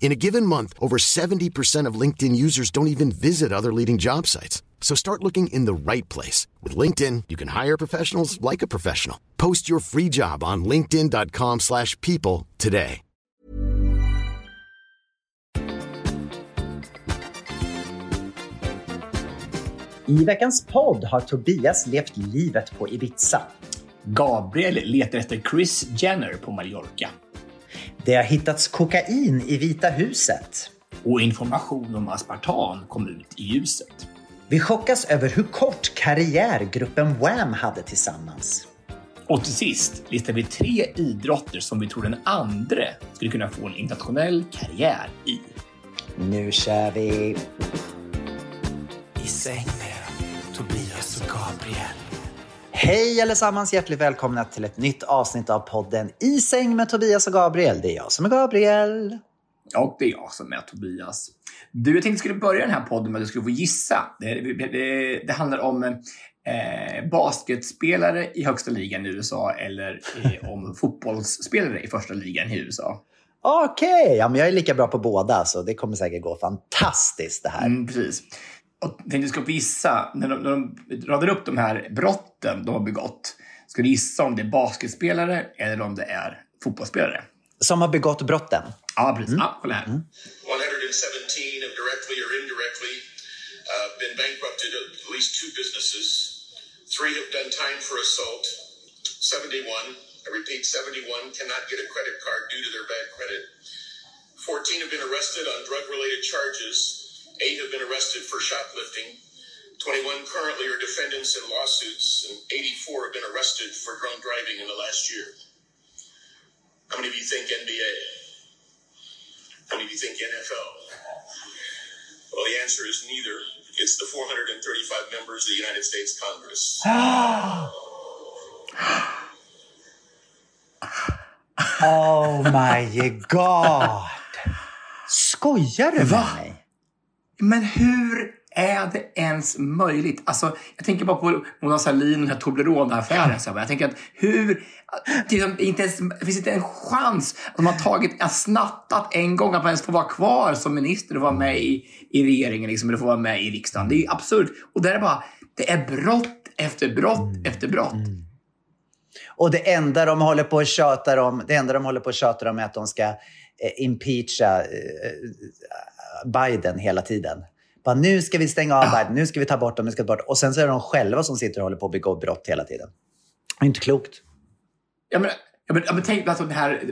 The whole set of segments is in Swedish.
In a given month, over 70% of LinkedIn users don't even visit other leading job sites. So start looking in the right place. With LinkedIn, you can hire professionals like a professional. Post your free job on linkedin.com slash people today. I veckans podd har Tobias levt livet på Ibiza. Gabriel letar efter Chris Jenner på Mallorca. Det har hittats kokain i Vita huset. Och information om aspartam kom ut i ljuset. Vi chockas över hur kort karriär gruppen Wham hade tillsammans. Och till sist listar vi tre idrotter som vi tror den andra skulle kunna få en internationell karriär i. Nu kör vi! I säng med Tobias och Gabriel. Hej allesammans! Hjärtligt välkomna till ett nytt avsnitt av podden I säng med Tobias och Gabriel. Det är jag som är Gabriel. Och det är jag som är Tobias. Du, jag tänkte att skulle börja den här podden med att du skulle få gissa. Det, det, det, handlar om eh, basketspelare i högsta ligan i USA eller eh, om fotbollsspelare i första ligan i USA. Okej, okay. ja, men jag är lika bra på båda så det kommer säkert gå fantastiskt det här. Mm, precis. Och tänkte du ska gissa, när de, när de radar upp de här brotten de har begått, ska du gissa om det är basketspelare eller om det är fotbollsspelare? Som har begått brotten? Ja, precis. Mm. Ja, kolla här. Mm. 117 have directly or indirectly uh, been bankrupted at least two businesses. Three have done time for assault. 71, I repeat, 71 cannot get a credit card due to their bad credit. 14 have been arrested on drug-related charges. Eight have been arrested for shoplifting. 21 currently are defendants in lawsuits, and 84 have been arrested for drunk driving in the last year. How many of you think NBA? How many of you think NFL? Well, the answer is neither. It's the 435 members of the United States Congress. oh my god! Skojar du med mig? Men hur är det ens möjligt? Alltså, jag tänker bara på Mona Sahlin och den här Toblerone-affären. Jag tänker att hur... Liksom, inte ens, det finns inte en chans att man har tagit, snattat en gång att man ens får vara kvar som minister och vara med i, i regeringen liksom, eller få vara med i riksdagen. Det är absurt. Och där är bara, det är brott efter brott Mm. efter brott. Och det enda de håller på att tjata om, det enda de håller på att tjata om är att de ska impeacha eh, Biden hela tiden. Bara, nu ska vi stänga av Biden, nu ska vi ta bort dem, nu ska vi ta bort Och sen så är det de själva som sitter och håller på att begå brott hela tiden. Det är inte klokt. Ja, men, ja, men, ja, men tänk alltså det här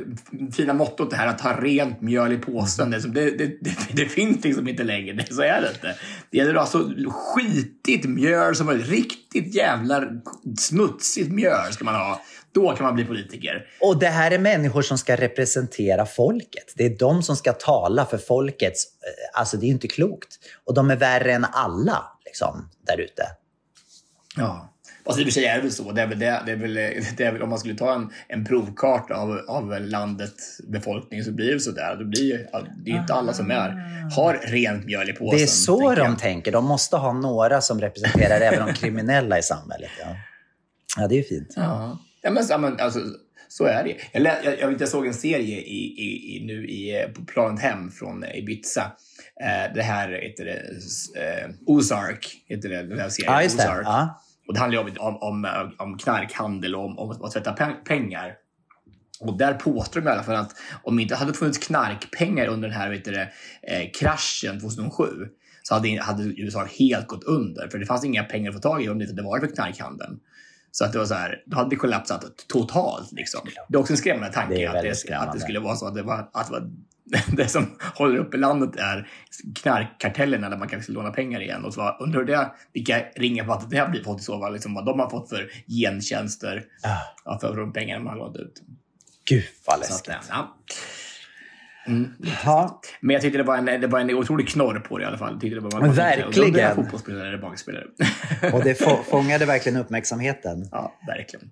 fina mottot, det här att ha rent mjöl i påsen. Det, det, det, det, finns liksom inte längre. Det, så är det inte. Det gäller att ha så skitigt mjöl som möjligt. Riktigt jävla smutsigt mjöl ska man ha. Då kan man bli politiker. Och det här är människor som ska representera folket. Det är de som ska tala för folkets... eh, Alltså det är inte klokt. Och de är värre än alla liksom, där ute. Ja. Fast i och för sig är det väl så. Det är väl, det, det är väl, det är väl om man skulle ta en, en provkarta av, av landets befolkning så blir det så där. Det, blir, det är inte alla som är, har rent mjöl i påsen. Det är så tänker de jag. tänker. De måste ha några som representerar även de kriminella i samhället. Ja, ja det är ju fint. Ja. Ja, men, alltså, Så är det. Jag, lä- jag, jag, jag såg en serie i, i, i, nu i, eh, på planet hem från Ibiza. Eh, det här heter det, eh, Ozark, heter det, den här serien. Ja. Ozark. Ja. Och det handlar om, om, om, om knarkhandel och om, om att tvätta pe- pengar. Och där påstår de i alla fall att om det inte hade funnits knarkpengar under den här vet du, eh, kraschen 2007 så hade, hade USA helt gått under. För det fanns inga pengar att få tag i om det inte hade varit för knarkhandeln. Så att det var så här, då hade det kollapsat totalt. Liksom. Det är också en skrämmande tanke Det att, det, att det skulle vara så att det, var, att det, var, det som håller uppe landet är knarkkartellerna där man kanske låna pengar igen. Och så var, undrar det, vilka ringar på vattnet det har blivit fått i så fall. Liksom, vad de har fått för gentjänster Ah, ja, för de pengarna man har lånat ut. Gud vad Så att, läskigt. ja. Mm. Ja. Men jag tyckte det var, en, det var en otrolig knorr på det i alla fall. Jag tyckte det var, Men verkligen. Fotbollsspelare eller basketspelare. Och det få- fångade verkligen uppmärksamheten. ja, verkligen.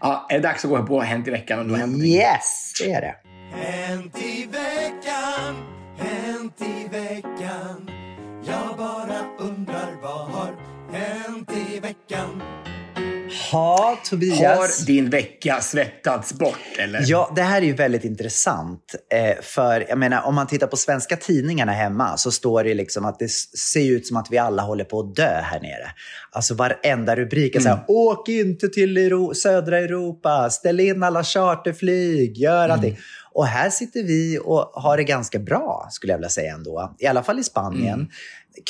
Ja, är det dags att gå på Hänt i veckan? Om du har? Yes, det är det. Hänt i veckan, hänt i veckan. Jag bara undrar vad har hänt i veckan? Ha, Tobias. Har din vecka svettats bort eller? Ja, det här är ju väldigt intressant. Eh, för jag menar, om man tittar på svenska tidningarna hemma så står det liksom att det ser ut som att vi alla håller på att dö här nere. Alltså varenda rubrik är så här, åk inte till Euro- södra Europa, ställ in alla charterflyg, gör allting. Och här sitter vi och har det ganska bra, skulle jag vilja säga ändå. I alla fall i Spanien.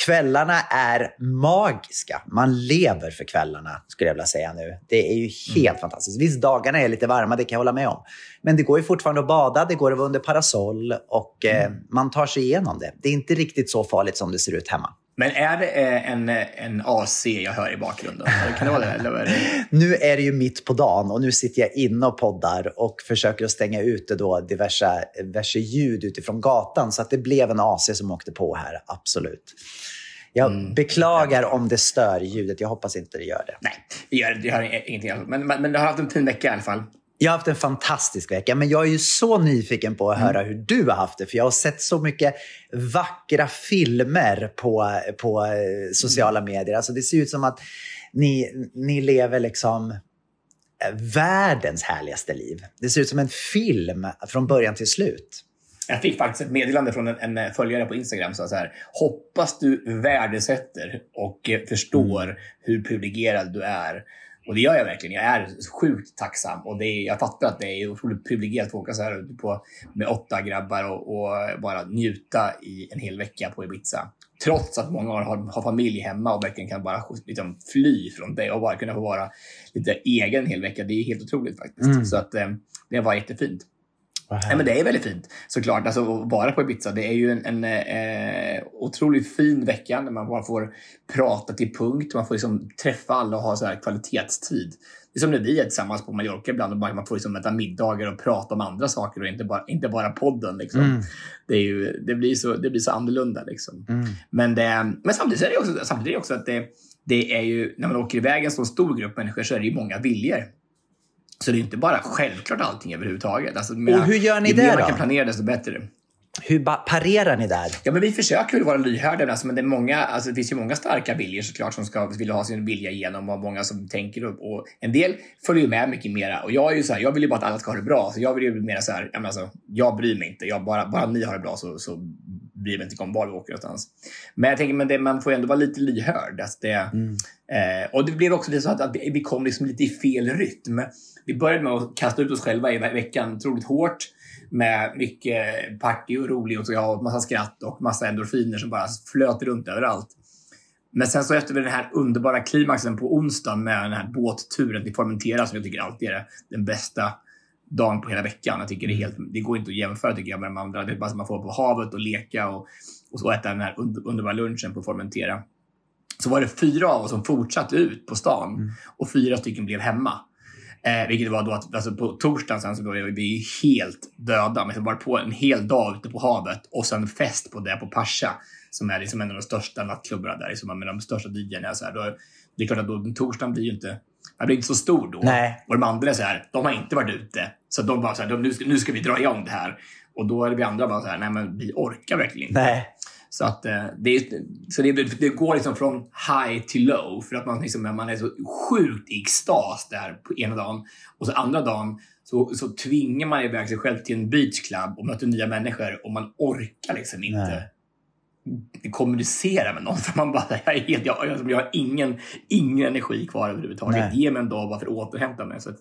Kvällarna är magiska. Man lever för kvällarna, skulle jag vilja säga nu. Det är ju helt fantastiskt. Visst, dagarna är lite varma, det kan jag hålla med om. Men det går ju fortfarande att bada, det går att vara under parasoll och eh, man tar sig igenom det. Det är inte riktigt så farligt som det ser ut hemma. Men är det eh, en, en AC jag hör i bakgrunden? Kan det vara det? Eller är det? Nu är det ju mitt på dagen och nu sitter jag inne och poddar och försöker att stänga ute då diverse, diverse ljud utifrån gatan. Så att det blev en AC som åkte på här, absolut. Jag beklagar om det stör ljudet. Jag hoppas inte det gör det. Nej, det gör, det gör ingenting. Men, men, men du har haft en fin vecka i alla fall. Jag har haft en fantastisk vecka, men jag är ju så nyfiken på att höra hur du har haft det. För jag har sett så mycket vackra filmer på, på eh, sociala medier. Alltså det ser ut som att ni, ni lever liksom eh, världens härligaste liv. Det ser ut som en film från början till slut. Jag fick faktiskt ett meddelande från en, en följare på Instagram som sa så här. Hoppas du värdesätter och eh, förstår hur privilegierad du är. Och det gör jag verkligen. Jag är sjukt tacksam. Och det är, jag fattar att det är otroligt privilegierat att åka så här ute på, med åtta grabbar och, och bara njuta i en hel vecka på Ibiza. Trots att många har, har familj hemma och verkligen kan bara liksom, fly från det och bara kunna få vara lite egen en hel vecka. Det är helt otroligt faktiskt. Så att eh, det var jättefint. Nej, men det är väldigt fint såklart. Alltså, att vara på Ibiza. Det är ju en, en eh, otroligt fin vecka när man bara får prata till punkt. Man får liksom träffa alla och ha så här kvalitetstid. Det är som när vi är tillsammans på Mallorca ibland och bara, man får liksom äta middagar och prata om andra saker och inte bara, inte bara podden. Liksom. Det, är ju, det, blir så, det blir så annorlunda. Liksom. Men, det, men samtidigt är det också, samtidigt är det också att det, det är ju, när man åker iväg en så stor grupp människor så är det ju många viljor. Så det är inte bara självklart allting överhuvudtaget. Alltså, Och hur gör ni ju det mer man då? kan planera desto bättre. Hur parerar ni där? Ja, men vi försöker väl vara lyhörda. Alltså, men det, är många, alltså, det finns ju många starka viljor såklart som ska vilja ha sin vilja igenom och många som tänker upp. Och en del följer med mycket mera. Och jag är ju så här, jag vill ju bara att alla ska ha det bra. Så jag vill ju mera så här, jag, menar, alltså, jag bryr mig inte. Jag bara, bara ni har det bra så, så bryr mig inte om var vi åker någonstans. Men jag tänker, men det, man får ju ändå vara lite lyhörd. Alltså det, eh, och det blev också lite så att, att vi, kom liksom lite i fel rytm. Vi började med att kasta ut oss själva i ve- veckan otroligt hårt med mycket party och rolig och så ja, massa skratt och massa endorfiner som bara flöt runt överallt. Men sen så efter den här underbara klimaxen på onsdagen med den här båtturen till Formentera som jag tycker alltid är den bästa dagen på hela veckan. Jag tycker det, är helt, det går inte att jämföra tycker jag med de andra. Det är bara som man får på havet och leka och, och så äta den här under, underbara lunchen på Formentera. Så var det fyra av oss som fortsatte ut på stan och fyra stycken blev hemma. Eh, vilket var då att alltså på torsdagen sen så var vi helt döda. Men så var på en hel dag ute på havet och sen fest på det på Pascha. Som är liksom en av de största nattklubbarna där. Liksom med de största DJarna. Så här, då, det är klart att då, torsdagen blir ju inte, den blir inte så stor då. Nej. Och de andra är så här, de har inte varit ute. Så de bara så här, de, nu, ska, nu ska vi dra igång det här. Och då är det vi andra bara så här, nej men vi orkar verkligen inte. Nej. Så, att, eh, det, så det, det går liksom från high till low. För att man, liksom, man är så sjukt i extas där på ena dagen. Och så andra dagen så så, tvingar man iväg sig själv till en beachclub och möter nya människor och man orkar liksom inte Nej. Kommunicera med någon. För man bara, jag, är helt, jag, jag, jag har ingen, ingen energi kvar överhuvudtaget. Nej. Ge mig en dag bara för att återhämta mig. Så att,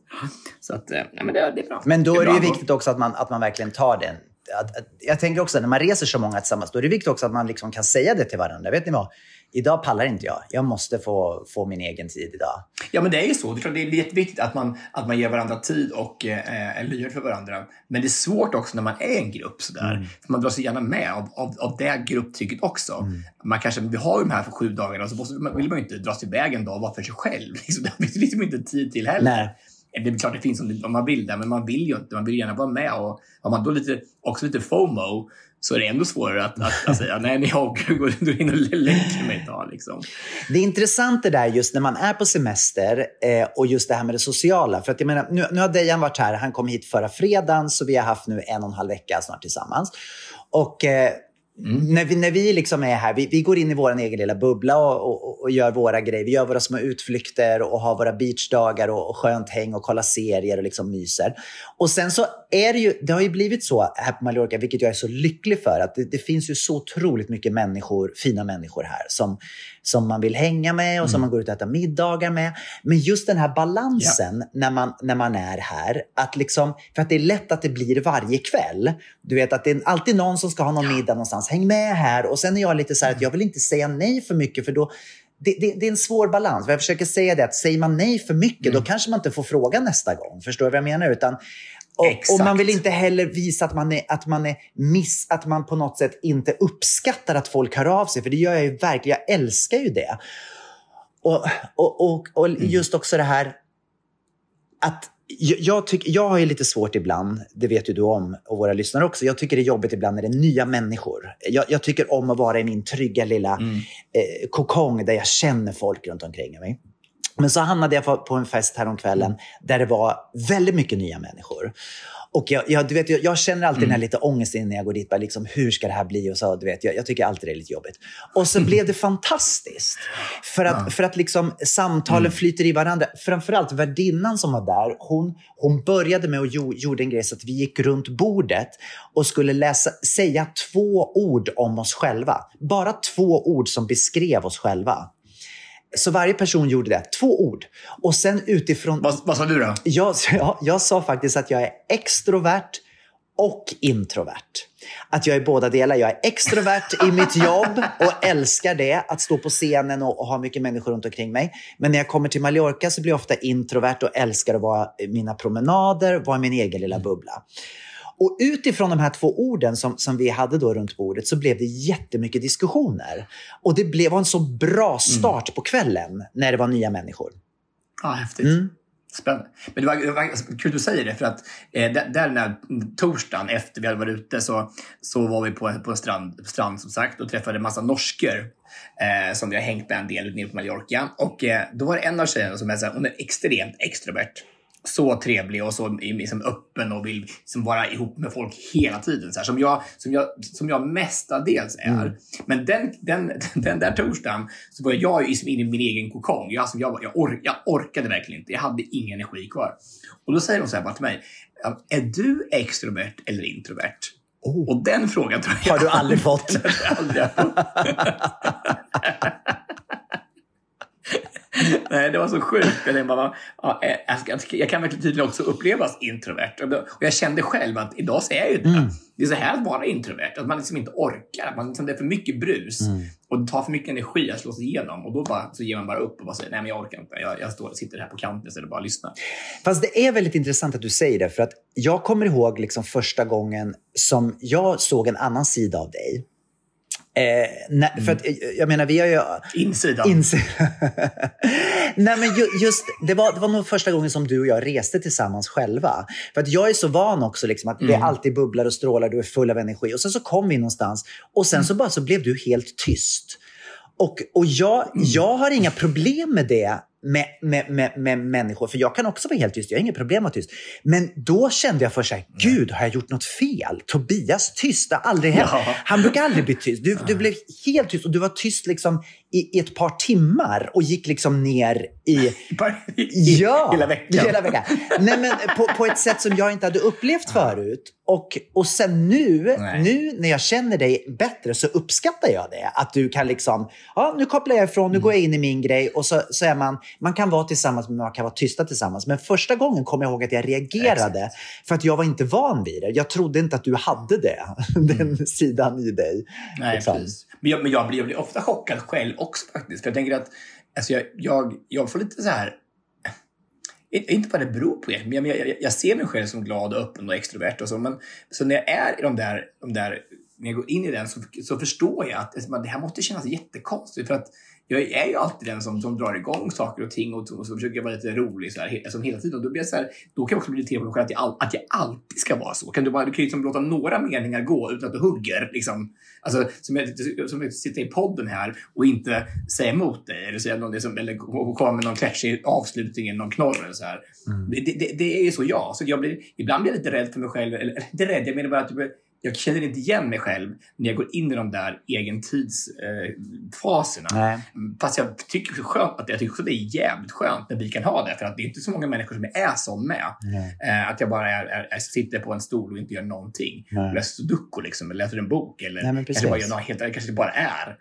så att, eh, nej, men det, det är bra. Men då det är det ju viktigt också att man, att man verkligen tar den. Att, att, jag tänker också när man reser så många tillsammans, då är det viktigt också att man liksom kan säga det till varandra. Vet ni vad? Idag pallar inte jag. Jag måste få, få min egen tid idag. Ja, men det är ju så. Det är, klart, det är jätteviktigt att man, att man ger varandra tid och eh, är lyhörd för varandra. Men det är svårt också när man är en grupp sådär. För man drar sig gärna med av, av, av det grupptrycket också. Man kanske, vi har ju de här för sju dagar och så måste, man, vill man ju inte dra sig iväg en dag bara för sig själv. Liksom, det finns liksom inte tid till heller. Nej. Det är klart det finns om, om man vill det, men man vill ju inte. Man vill gärna vara med. Och har man då lite, också lite FOMO så är det ändå svårare att, att, att säga nej, men jag går in och lägger mig ett tag. Liksom. Det är intressant det där just när man är på semester eh, och just det här med det sociala. För att jag menar, nu, nu har Dejan varit här, han kom hit förra fredagen, så vi har haft nu en och en halv vecka snart tillsammans. Och eh, Mm. när vi, när vi liksom är här, vi, vi går in i vår egen lilla bubbla och, och, och gör våra grejer. Vi gör våra små utflykter och har våra beachdagar och, och skönt häng och kollar serier och liksom myser. Och sen så är det ju, det har ju blivit så här på Mallorca, vilket jag är så lycklig för, att det, det finns ju så otroligt mycket människor, fina människor här som, som man vill hänga med och som man går ut och äta middagar med. Men just den här balansen när, man, när man är här, att liksom, för att det är lätt att det blir varje kväll. Du vet att det är alltid någon som ska ha någon middag någonstans. Häng med här. Och sen är jag lite så här att jag vill inte säga nej för mycket för då det, det, det är en svår balans. Jag försöker säga det att säger man nej för mycket, då kanske man inte får fråga nästa gång. Förstår du vad jag menar? Utan, och, och man vill inte heller visa att man, är, att, man är miss, att man på något sätt inte uppskattar att folk hör av sig. För det gör jag ju verkligen. Jag älskar ju det. Och, och, och, och just också det här att jag, tyck, jag har ju lite svårt ibland, det vet ju du om och våra lyssnare också. Jag tycker det är jobbigt ibland när det är nya människor. Jag, jag tycker om att vara i min trygga lilla eh, kokong där jag känner folk runt omkring mig. Men så hamnade jag på- en fest häromkvällen där det var väldigt mycket nya människor. Och jag, jag, du vet, jag, jag känner alltid den här lite ångesten när jag går dit. Bara liksom, hur ska det här bli? Och så, du vet, jag, jag tycker alltid det är lite jobbigt. Och så blev det fantastiskt. För att, för att liksom, samtalen flyter i varandra. Framförallt värdinnan som var där, hon, hon började med att jo, gjorde en grej så att vi gick runt bordet och skulle läsa, säga två ord om oss själva. Bara två ord som beskrev oss själva. Så varje person gjorde det, två ord. Och sen utifrån... Vad, vad sa du då? Jag, jag, jag sa faktiskt att jag är extrovert och introvert. Att jag är båda delar. Jag är extrovert i mitt jobb och älskar det, att stå på scenen och, och ha mycket människor runt omkring mig. Men när jag kommer till Mallorca så blir jag ofta introvert och älskar att vara mina promenader, vara i min egen lilla bubbla. Och utifrån de här två orden som, som vi hade då runt bordet så blev det jättemycket diskussioner. Och det blev en så bra start på kvällen när det var nya människor. Ja, häftigt. Spännande. Men det var, det var kul att du säger det, för att eh, där, den här torsdagen efter vi hade varit ute så, så var vi på, på en strand, strand som sagt och träffade en massa norskor eh, som vi har hängt med en del nere på Mallorca. Och eh, då var det en av tjejerna som är, så här, hon är extremt extrovert. Så trevlig och så liksom öppen och vill liksom vara ihop med folk hela tiden. Så här, som, jag, som, jag, som jag mestadels är. Men den, den, den där torsdagen så var jag liksom inne i min egen kokong. Jag, alltså, jag, jag, or, jag orkade verkligen inte. Jag hade ingen energi kvar. Och då säger hon så här bara till mig. "Ja, Är du extrovert eller introvert? Och den frågan tror jag Har du aldrig fått? Aldrig. Nej, det var så sjukt. Jag, bara, ja, eh, jag, kan verkligen tydligen också upplevas introvert. Och, jag kände själv att idag är jag ju det. Det är så här att vara introvert. Att man liksom inte orkar. Att man, liksom, det är för mycket brus. Och det tar för mycket energi att slå sig igenom. Och då bara, så ger man bara upp och bara säger nej men jag orkar inte. Jag, jag står, sitter här på kanten istället och bara lyssnar. Fast det är väldigt intressant att du säger det. För att jag kommer ihåg liksom första gången som jag såg en annan sida av dig. Eh, när, För att, eh, jag menar, vi har ju... Insidan. Inse... Nej, men ju, just, det, var, det var nog första gången som du och jag reste tillsammans själva. För att jag är så van också liksom, att det alltid bubblar och strålar, du är full av energi. Och sen så kom vi någonstans och sen så bara så blev du helt tyst. Och, och jag, jag har inga problem med det med, med, med, med människor, för jag kan också vara helt tyst. Jag har inga problem att vara tyst. Men då kände jag för sig, gud, har jag gjort något fel? Tobias tyst, det har aldrig hänt. Ja. Han brukar aldrig bli tyst. Du, du blev helt tyst och du var tyst liksom i, i ett par timmar och gick liksom ner i... I, Ja, hela veckan. Hela veckan. Nej, men på, på ett sätt som jag inte hade upplevt förut. Och, och sen nu, Nej. nu när jag känner dig bättre så uppskattar jag det. Att du kan liksom, ja nu kopplar jag ifrån, nu Mm. går jag in i min grej och så, så är man, man kan vara tillsammans men man kan vara tysta tillsammans. Men första gången kom jag ihåg att jag reagerade för att jag var inte van vid det. Jag trodde inte att du hade det, den sidan i dig. Mm. Nej, liksom. precis. Men, jag, men jag, blir, jag blir ofta chockad själv också faktiskt. För jag tänker att alltså jag, jag, jag får lite så här... Eh, inte vad det beror på, egentligen, men jag, jag, jag ser mig själv som glad och öppen och extrovert. Och så, men så när jag är i de där, de där när jag går in i den så, så förstår jag att alltså, det här måste kännas jättekonstigt. För att jag är ju alltid den som, som drar igång saker och ting och, och så försöker jag vara lite rolig så här, alltså, hela tiden. Och då, blir jag så här, då kan jag också bli irriterad på mig själv att jag, all, att jag alltid ska vara så. Kan du, bara, du kan ju liksom låta några meningar gå utan att du hugger. Liksom. Alltså, som, jag, som jag sitter i podden här och inte säga emot dig eller, säga någon, liksom, eller komma med någon klatschig avslutning eller någon knorr. Eller så här. Det, det, det är ju så jag. Så jag blir, ibland blir jag lite rädd för mig själv. Eller, eller inte rädd, jag menar bara att jag, känner inte igen mig själv när jag går in i de där egentidsfaserna. Eh. Fast jag tycker också skönt att jag tycker också det är jävligt skönt när vi kan ha det. För att det är inte så många människor som är sån med. Eh, att jag bara är, är, är, sitter på en stol och inte gör någonting. Nej. Läser sudoku liksom, eller läser en bok. Eller Nej, kanske bara gör något helt kanske det bara är.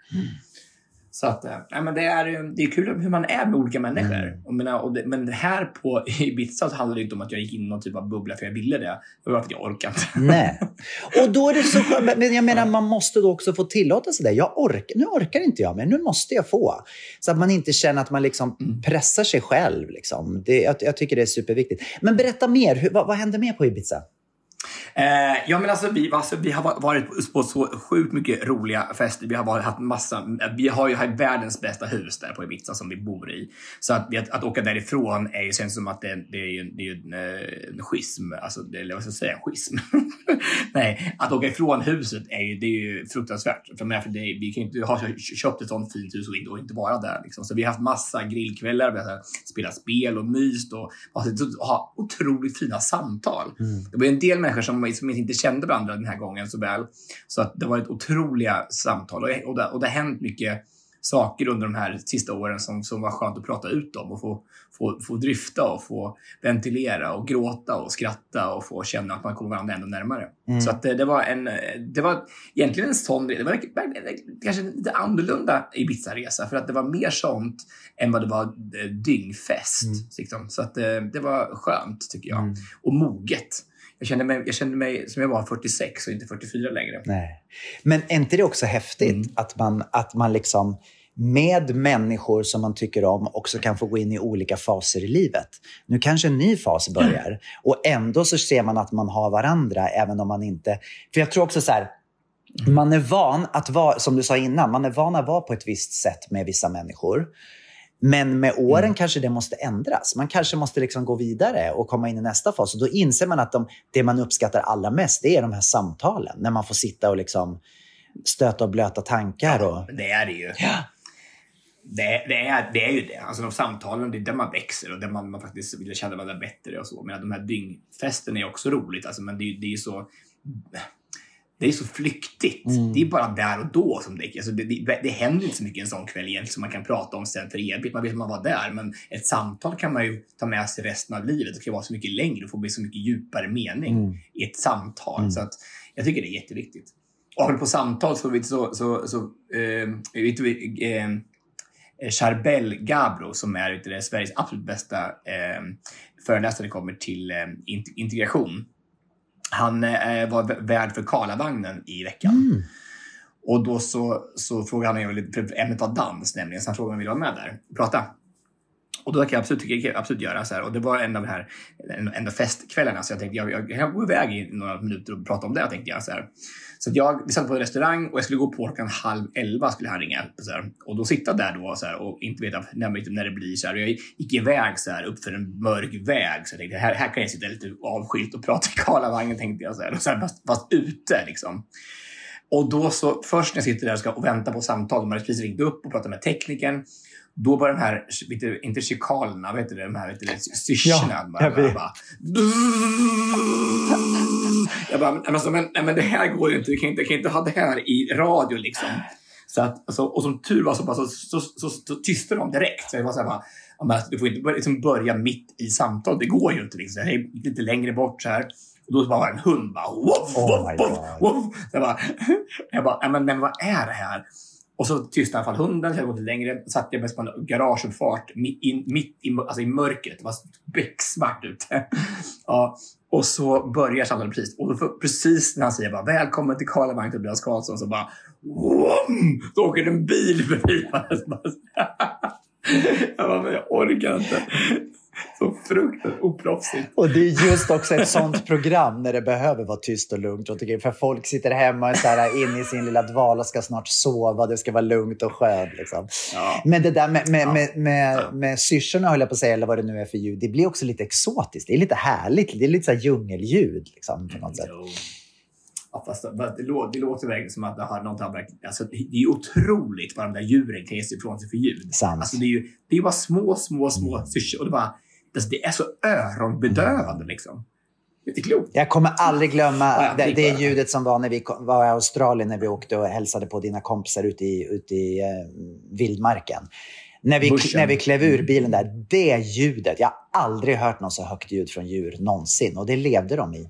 Så att, eh, nej, men det, är, det är kul hur man är med olika människor. Mm. Och menar, och det, men det här på Ibiza så handlade det inte om att jag gick in i någon typ av bubbla för jag ville det. Det var för att jag orkade inte. Nej. Och då är det så skönt. Men jag menar, man måste då också få tillåta sig det. Jag orkar, nu orkar inte jag, men nu måste jag få. Så att man inte känner att man liksom Mm. pressar sig själv. Liksom. Det, jag, jag tycker det är superviktigt. Men berätta mer. Hur, vad, vad hände mer på Ibiza? Eh, ja, men alltså, vi, alltså, vi har varit på så sjukt mycket roliga fester. Vi har haft massa, vi har ju haft världens bästa hus där på Ibiza som vi bor i. Så att, att, att åka därifrån är ju, känns som att det, det är ju det är ju en, eh, en schism. Alltså, det, eller vad ska jag säga? En schism? Nej, att åka ifrån huset är ju, det är ju fruktansvärt. För, men för det, vi kan ju inte ha köpt ett sånt fint hus och inte, och inte vara där. Liksom. Så vi har haft massa grillkvällar, vi har här spelat spel och myst och, och, och ha otroligt fina samtal. Det var en del människor som, som inte kände varandra den här gången så väl. Så att det var ett otroliga samtal och, och, det, och det har hänt mycket saker under de här sista åren som, som var skönt att prata ut om och få, få, få drifta och få ventilera och gråta och skratta och få känna att man kommer varandra ännu närmare. Så att det, det var en, det var egentligen en sån, det var kanske en lite annorlunda Ibiza-resa för att det var mer sånt än vad det var eh, dyngfest. Liksom. Så att det, det var skönt tycker jag. Och moget. Jag kände, mig, jag kände mig som jag var 46 och inte 44 längre. Nej. Men är inte det också häftigt Mm. att, man, att man liksom med människor som man tycker om också kan få gå in i olika faser i livet. Nu kanske en ny fas börjar och ändå så ser man att man har varandra även om man inte... För jag tror också så här, man är van att vara, som du sa innan, man är van att vara på ett visst sätt med vissa människor. Men med åren kanske det måste ändras. Man kanske måste liksom gå vidare och komma in i nästa fas. Och då inser man att de, det man uppskattar allra mest, det är de här samtalen. När man får sitta och liksom stöta och blöta tankar. Och... Men det är det ju. Ja. Det, det, är, det är ju det. Alltså de samtalen, det är där man växer och där man, man faktiskt vill känna varandra bättre och så. Men de här dyngfesten är också roligt. Alltså, men det, är- det är ju så... Det är så flyktigt. Det är bara där och då som det, alltså det, det, det händer inte så mycket en sån kväll egentligen som man kan prata om sen för evigt. Man vet att man var där, men ett samtal kan man ju ta med sig resten av livet. Det kan vara så mycket längre och få bli så mycket djupare mening i ett samtal. Så att jag tycker det är jätteviktigt. Och apropå samtal så, så, så, så eh, vet du, eh, Charbel Gabro som är vet du, Sveriges absolut bästa eh, föreläsare kommer till eh, int- integration. Han eh, var värd för Karlavagnen i veckan. Och då så, så frågade han mig, för ämnet var dans nämligen, så han frågade om jag ville vara med där och prata. Och då kan jag absolut, kan jag absolut göra så här. Och det var en av de här en, en av festkvällarna, så jag tänkte jag, jag kan gå iväg i några minuter och prata om det, tänkte jag. Så, här så att jag, vi satt på en restaurang och jag skulle gå på klockan halv elva skulle han ringa. Så här. Och då sitta där då så här, och inte veta när, liksom, när det blir. Så här. Och jag gick iväg så här, upp för en mörk väg. Så jag tänkte här, här kan jag sitta lite avskilt och prata i Karlavagnen, tänkte jag. Så här. Och så här, fast, fast ute liksom. Och då så, först när jag sitter där och, ska, och väntar på samtal, de hade precis ringt upp och pratat med teknikern. Då börjar de här, vet du, inte chikalerna, vet du, de här syrsorna. Ja, bara, jag bara, jag bara, men, alltså, men, nej, men det här går ju inte. Vi kan inte, kan inte ha det här i radio liksom. Så att, alltså, och som tur var så, bara, så, så, så, så tystade de direkt. Så jag var så här, bara, men, du får inte börja, liksom, börja mitt i samtalet. Det går ju inte. Liksom. Det är lite längre bort så här. Och då bara var det en hund bara... Woff, Oh woff, my woff, woff. Så jag bara, jag bara men, men vad är det här? Och så tystnade i alla fall hunden, så jag gått längre. Satt jag mest på en garageuppfart mitt, in, mitt i, alltså i mörkret. Det var becksvart ute. ja, och så börjar samtalet precis. Och då, precis när han säger bara, välkommen till Karlavagn Tobias Karlsson så bara Wom! Så åker en bil förbi. jag bara, men jag orkar inte. Så fruktansvärt oproffsigt. Och det är just också ett sånt program när det behöver vara tyst och lugnt. runt omkring. För folk sitter hemma och är så här inne i sin lilla dval och ska snart sova. Det ska vara lugnt och skönt. Liksom. Ja. Men det där med, med, med, med, med syrsorna, höll jag på att säga, eller vad det nu är för ljud, det blir också lite exotiskt. Det är lite härligt. Det är lite så här djungelljud liksom, på något sätt. Jo. Ja, fast det, det, låter, det låter verkligen som att det har har verkligen- alltså, Det är otroligt vad de där djuren kan ge sig ifrån sig för ljud. Sant. Alltså, det är ju det är bara små, små, små syrsor. Och det, bara, alltså, det är så öronbedövande liksom. Inte klokt. Jag kommer aldrig glömma Ja, det, det ljudet som var när vi kom- var i Australien när vi åkte och hälsade på dina kompisar ute i, ute i eh, vildmarken. När vi, när vi klev ur bilen där, det ljudet. Jag har aldrig hört något så högt ljud från djur någonsin och det levde de i.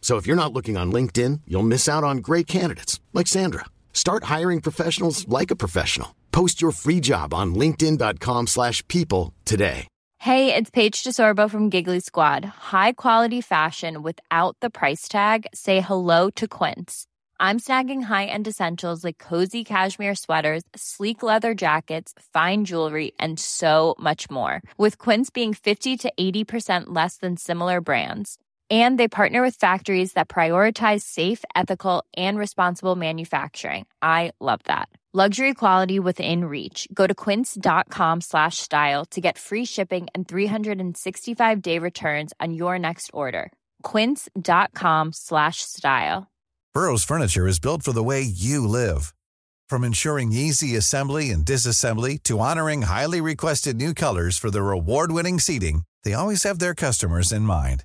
So if you're not looking on LinkedIn, you'll miss out on great candidates like Sandra. Start hiring professionals like a professional. Post your free job on linkedin.com/people today. Hey, it's Paige DeSorbo from Giggly Squad. High quality fashion without the price tag. Say hello to Quince. I'm snagging high-end essentials like cozy cashmere sweaters, sleek leather jackets, fine jewelry, and so much more. With Quince being 50 to 80% less than similar brands. And they partner with factories that prioritize safe, ethical, and responsible manufacturing. I love that. Luxury quality within reach. Go to quince.com slash style to get free shipping and 365 day returns on your next order. Quince.com slash style. Burrow's furniture is built for the way you live. From ensuring easy assembly and disassembly to honoring highly requested new colors for their award-winning seating, they always have their customers in mind.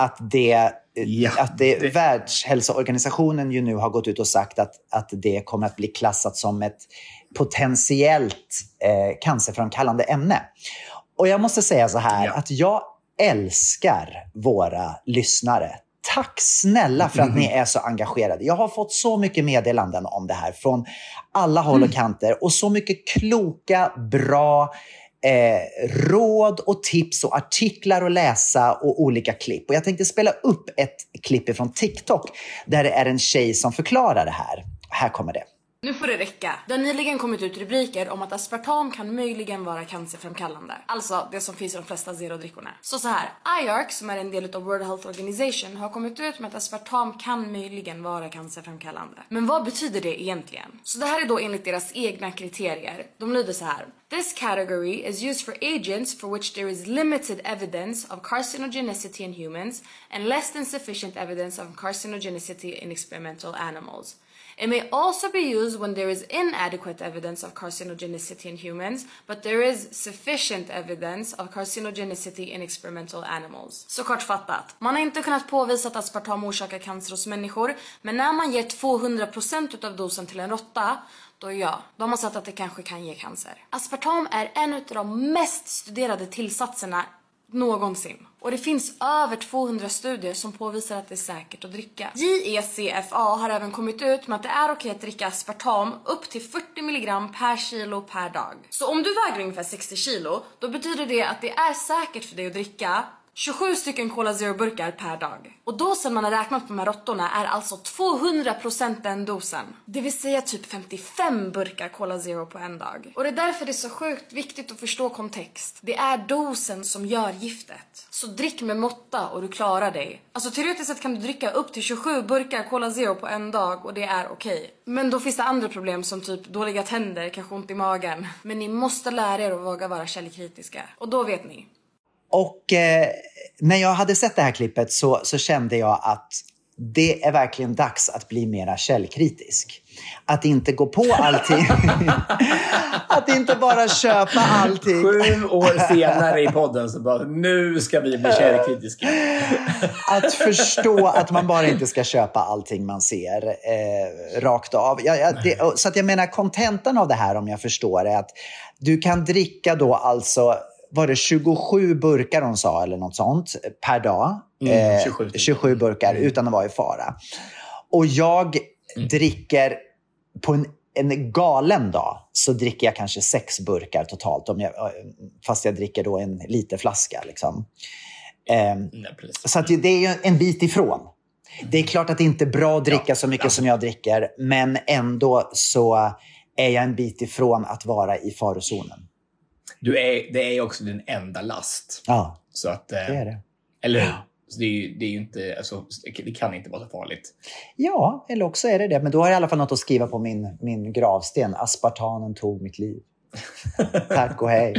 Att det, Ja, att det, det- Världshälsoorganisationen ju nu har gått ut och sagt att, att det kommer att bli klassat som ett potentiellt eh, cancerframkallande ämne. Och jag måste säga så här, Ja. att jag älskar våra lyssnare. Tack snälla för att ni är så engagerade. Jag har fått så mycket meddelanden om det här från alla håll och kanter och så mycket kloka, bra eh, råd och tips och artiklar att läsa och olika klipp. Och jag tänkte spela upp ett klipp från TikTok där det är en tjej som förklarar det här. Här kommer det. Nu får det räcka. Det har nyligen kommit ut rubriker om att aspartam kan möjligen vara cancerframkallande. Alltså det som finns i de flesta zerodrickorna. Så så här, IARC som är en del av World Health Organization har kommit ut med att aspartam kan möjligen vara cancerframkallande. Men vad betyder det egentligen? Så det här är då enligt deras egna kriterier. De lyder så här. This category is used for agents for which there is limited evidence of carcinogenicity in humans and less than sufficient evidence of carcinogenicity in experimental animals. It may also be used when there is inadequate evidence of carcinogenicity in humans, but there is sufficient evidence of carcinogenicity in experimental animals. Så kortfattat, man har inte kunnat påvisa att aspartam orsakar cancer hos människor, men när man ger 200% utav dosen till en råtta, då ja, då har man sett att det kanske kan ge cancer. Aspartam är en av de mest studerade tillsatserna någonsin. Och det finns över 200 studier som påvisar att det är säkert att dricka. JECFA har även kommit ut med att det är okej att dricka aspartam upp till 40 mg per kilo per dag. Så om du väger ungefär 60 kilo, då betyder det att det är säkert för dig att dricka 27 stycken Cola Zero burkar per dag. Och dosen man har räknat på de här råttorna är alltså 200% den dosen. Det vill säga typ 55 burkar Cola Zero på en dag. Och det är därför det är så sjukt viktigt att förstå kontext. Det är dosen som gör giftet. Så drick med måtta och du klarar dig. Alltså teoretiskt sett kan du dricka upp till 27 burkar Cola Zero på en dag och det är okej. Men då finns det andra problem som typ dåliga tänder, kanske ont i magen. Men ni måste lära er att våga vara källkritiska. Och då vet ni. Och eh, när jag hade sett det här klippet så, så kände jag att det är verkligen dags att bli mera källkritisk. Att inte gå på allting. att inte bara köpa allting. Sju år senare i podden så bara, nu ska vi bli källkritiska. att förstå att man bara inte ska köpa allting man ser eh, rakt av. Ja, ja, det, så att jag menar, kontentan av det här, om jag förstår, är att du kan dricka då alltså var det 27 burkar hon sa eller något sånt per dag. Mm, Eh, 27 typ. 27 burkar utan att vara i fara. Och jag dricker på en, en galen dag så dricker jag kanske sex burkar totalt. Om jag, fast jag dricker då en liter flaska. Liksom. Eh, Nej, så att det är en bit ifrån. Det är klart att det inte är bra att dricka så mycket som jag dricker, men ändå så är jag en bit ifrån att vara i farozonen. Du är, det är också din enda last. Ja, Så att, eh, det är det. Eller? Så det, är det är inte, alltså, det kan inte vara så farligt. Ja, eller också är det det. Men då har jag i alla fall något att skriva på min, min gravsten. Aspartanen tog mitt liv. Tack och hej.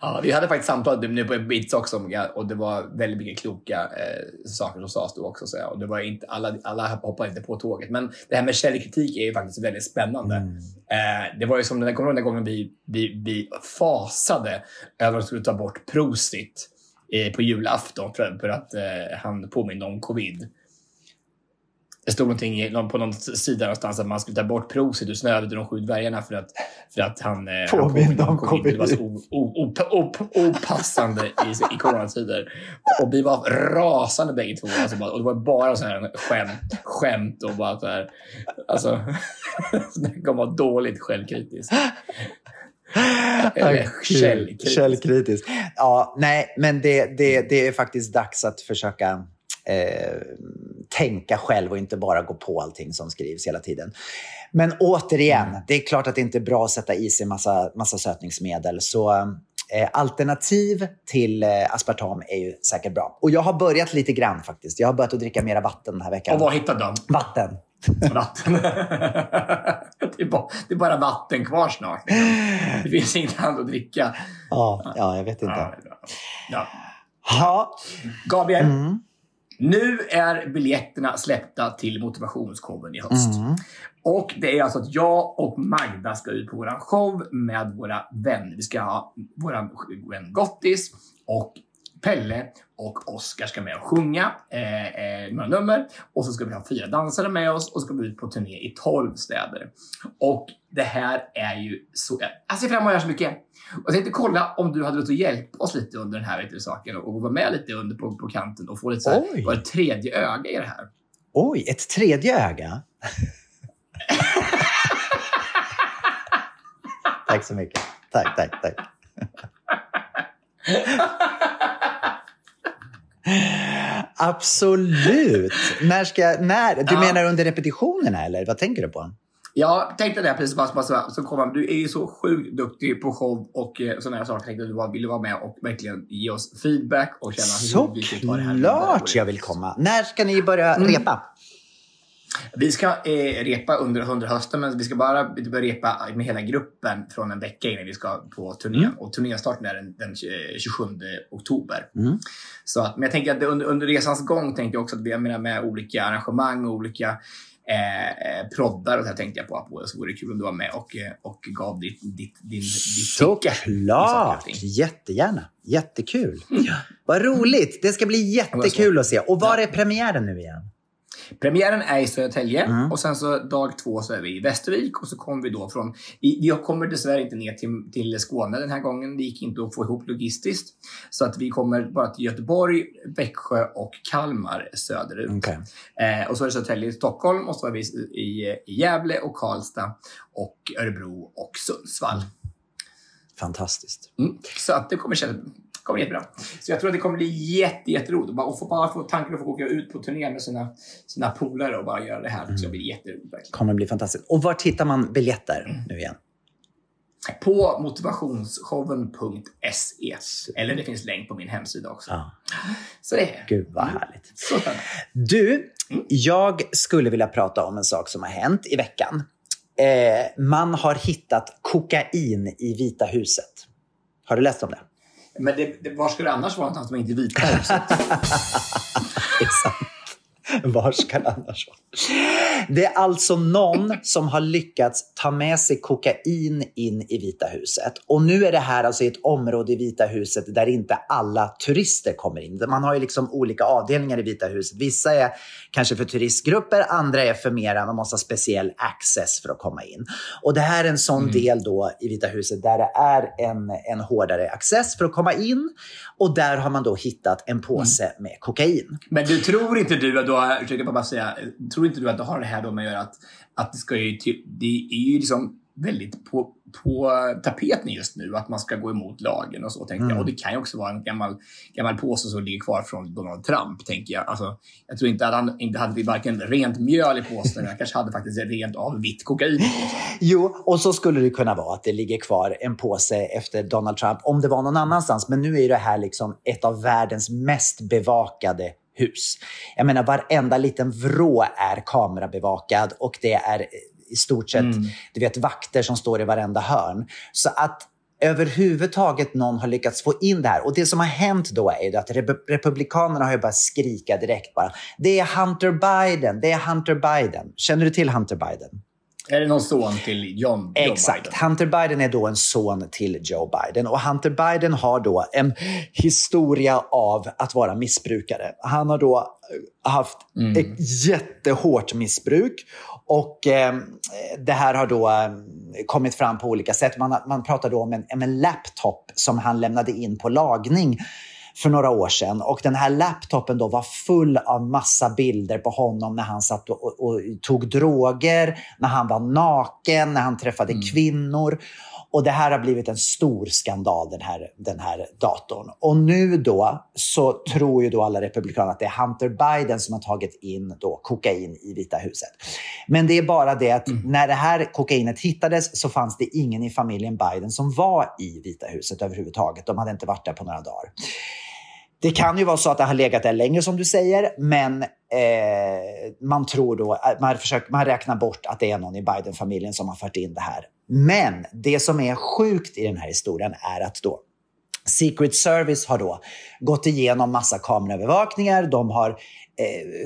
Ja, vi hade faktiskt samtal nu på Bits också och det var väldigt mycket kloka eh, saker som sades då också. Så, och det var inte, alla, alla hoppade inte på tåget. Men det här med källkritik är ju faktiskt väldigt spännande. Eh, det var ju som den, kommer den gången vi, vi, vi fasade över att skulle ta bort Prosit eh, på julafton för, för att eh, han påminner om covid. Det stod någonting på någon sida någonstans att man skulle ta bort Prosit ur Snövit och de sju dvärgarna för att, för att han, eh, Påminde om Det var så opassande i, i coronatider. Och vi var rasande bägge två. Alltså bara, och det var bara så här skämt, skämt och bara så här. Alltså, det kommer vara dåligt självkritiskt. Eller källkritiskt. Källkritisk. Ja, nej, men det, det, det är faktiskt dags att försöka eh, tänka själv och inte bara gå på allting som skrivs hela tiden. Men återigen, Mm. det är klart att det inte är bra att sätta i sig massa, massa sötningsmedel. Så eh, alternativ till eh, aspartam är ju säkert bra. Och jag har börjat lite grann faktiskt. Jag har börjat att dricka mera vatten den här veckan. Och vad hittade de? Vatten. Vatten. det, är bara, det är bara vatten kvar snart. Det finns inget annat att dricka. Ja, ja, jag vet inte. Ja, ja. Ja. Gabriel, Mm. Nu är biljetterna släppta till motivationsshowen i höst. Mm. Och det är alltså att jag och Magda ska ut på våran show med våra vänner. Vi ska ha våran vän Gottis och Pelle och Oskar ska med och sjunga eh, eh, några nummer. Och så ska vi ha fyra dansare med oss och så ska vi ut på turné i 12 städer. Och det här är ju så... Jag ser fram emot att göra så mycket. Och jag tänkte kolla om du hade lust att hjälpa oss lite under den här vet saken och, vara med lite under på, på kanten och få lite så här, vara ett tredje öga i det här. Oj, ett tredje öga. tack så mycket. Tack, tack, tack. Absolut. När ska, när? Du Ja. menar under repetitionerna eller vad tänker du på? Jag tänkte det precis bara, bara så, kom han, Du är ju så sjukt duktig på show och eh, sådana här saker. Tänkte att du bara ville vara med och verkligen ge oss feedback och känna hur vi ska ta det här. Såklart jag vill komma. När ska ni börja repa? Vi ska eh, repa under, under hösten, men vi ska bara börja repa med hela gruppen från en vecka innan vi ska på turnén. Och turnéstarten är den, den eh, 27 oktober. Mm. Så att, men jag tänker att under, under resans gång tänkte jag också att vi menar, med olika arrangemang och olika eh, eh, proddar och så här tänkte jag på. på så vore det kul om du var med och, eh, och gav ditt, ditt, din, ditt tycke Såklart! Jättegärna. Jättekul. Vad roligt. Det ska bli jättekul att se. Och var är premiären nu igen? Premiären är i Södertälje Mm. och sen så dag två så är vi i Västervik och så kommer vi då från... Vi, kommer dessvärre inte ner till, till Skåne den här gången. Det gick inte att få ihop logistiskt. Så att vi kommer bara till Göteborg, Växjö och Kalmar söderut. Okej. Eh, och så är det Södertälje, Stockholm och så är vi i, i Gävle och Karlstad och Örebro och Sundsvall. Fantastiskt. Mm. Så att det kommer kännas kommer jättebra. Så jag tror att det kommer bli jätte, jätteroligt. Bara, och få, bara få tanken att få åka ut på turné med sina, sina polare och bara göra det här. Så det blir jätteroligt verkligen. kommer bli fantastiskt. Och var hittar man biljetter nu igen? På motivationsshowen.se. Eller det finns länk på min hemsida också. Ja. Så det är Gud vad härligt. så spännande. Du, jag skulle vilja prata om en sak som har hänt i veckan. Eh, man har hittat kokain i Vita huset. Har du läst om det? Men det, det, var ska det annars vara någonstans om inte i Vita huset? Var ska det annars vara? Det är alltså någon som har lyckats ta med sig kokain in i Vita huset. Och nu är det här alltså ett område i Vita huset där inte alla turister kommer in. Man har ju liksom olika avdelningar i Vita huset. Vissa är kanske för turistgrupper, andra är för mera, man måste ha speciell access för att komma in. Och det här är en sån del då i Vita huset där det är en, en hårdare access för att komma in. Och där har man då hittat en påse med kokain. Men du tror inte du att du jag försöker bara säga, tror inte du att du har det här då med att göra att, att det ska ju, det är ju liksom väldigt på, på tapeten just nu att man ska gå emot lagen och så tänker Mm. jag. Och det kan ju också vara en gammal, gammal påse som ligger kvar från Donald Trump tänker jag. Alltså, jag tror inte att han inte hade varken rent mjöl i påsen, han kanske hade faktiskt rent av vitt kokain i påsen. Jo, och så skulle det kunna vara att det ligger kvar en påse efter Donald Trump om det var någon annanstans. Men nu är det här liksom ett av världens mest bevakade hus. Jag menar, varenda liten vrå är kamerabevakad och det är i stort sett du vet, vakter som står i varenda hörn. Så att överhuvudtaget någon har lyckats få in det här. Och det som har hänt då är ju att rep- Republikanerna har ju börjat skrika direkt bara. Det är Hunter Biden, det är Hunter Biden. Känner du till Hunter Biden? Är det någon son till John, Joe Exakt. Biden? Hunter Biden är då en son till Joe Biden. Och Hunter Biden har då en historia av att vara missbrukare. Han har då eh, haft ett jättehårt missbruk. Och eh, det här har då eh, kommit fram på olika sätt. Man, man pratar då om en, om en laptop som han lämnade in på lagning för några år sedan. Och den här laptopen då var full av massa bilder på honom när han satt och, och, och tog droger, när han var naken, när han träffade kvinnor. Och det här har blivit en stor skandal, den här, den här datorn. Och nu då så tror ju då alla republikaner att det är Hunter Biden som har tagit in då kokain i Vita huset. Men det är bara det att när det här kokainet hittades så fanns det ingen i familjen Biden som var i Vita huset överhuvudtaget. De hade inte varit där på några dagar. Det kan ju vara så att det har legat där länge som du säger, men eh, man tror då, man, försöker, man räknar bort att det är någon i Biden-familjen som har fört in det här. Men det som är sjukt i den här historien är att då Secret Service har då gått igenom massa kameraövervakningar. De har eh,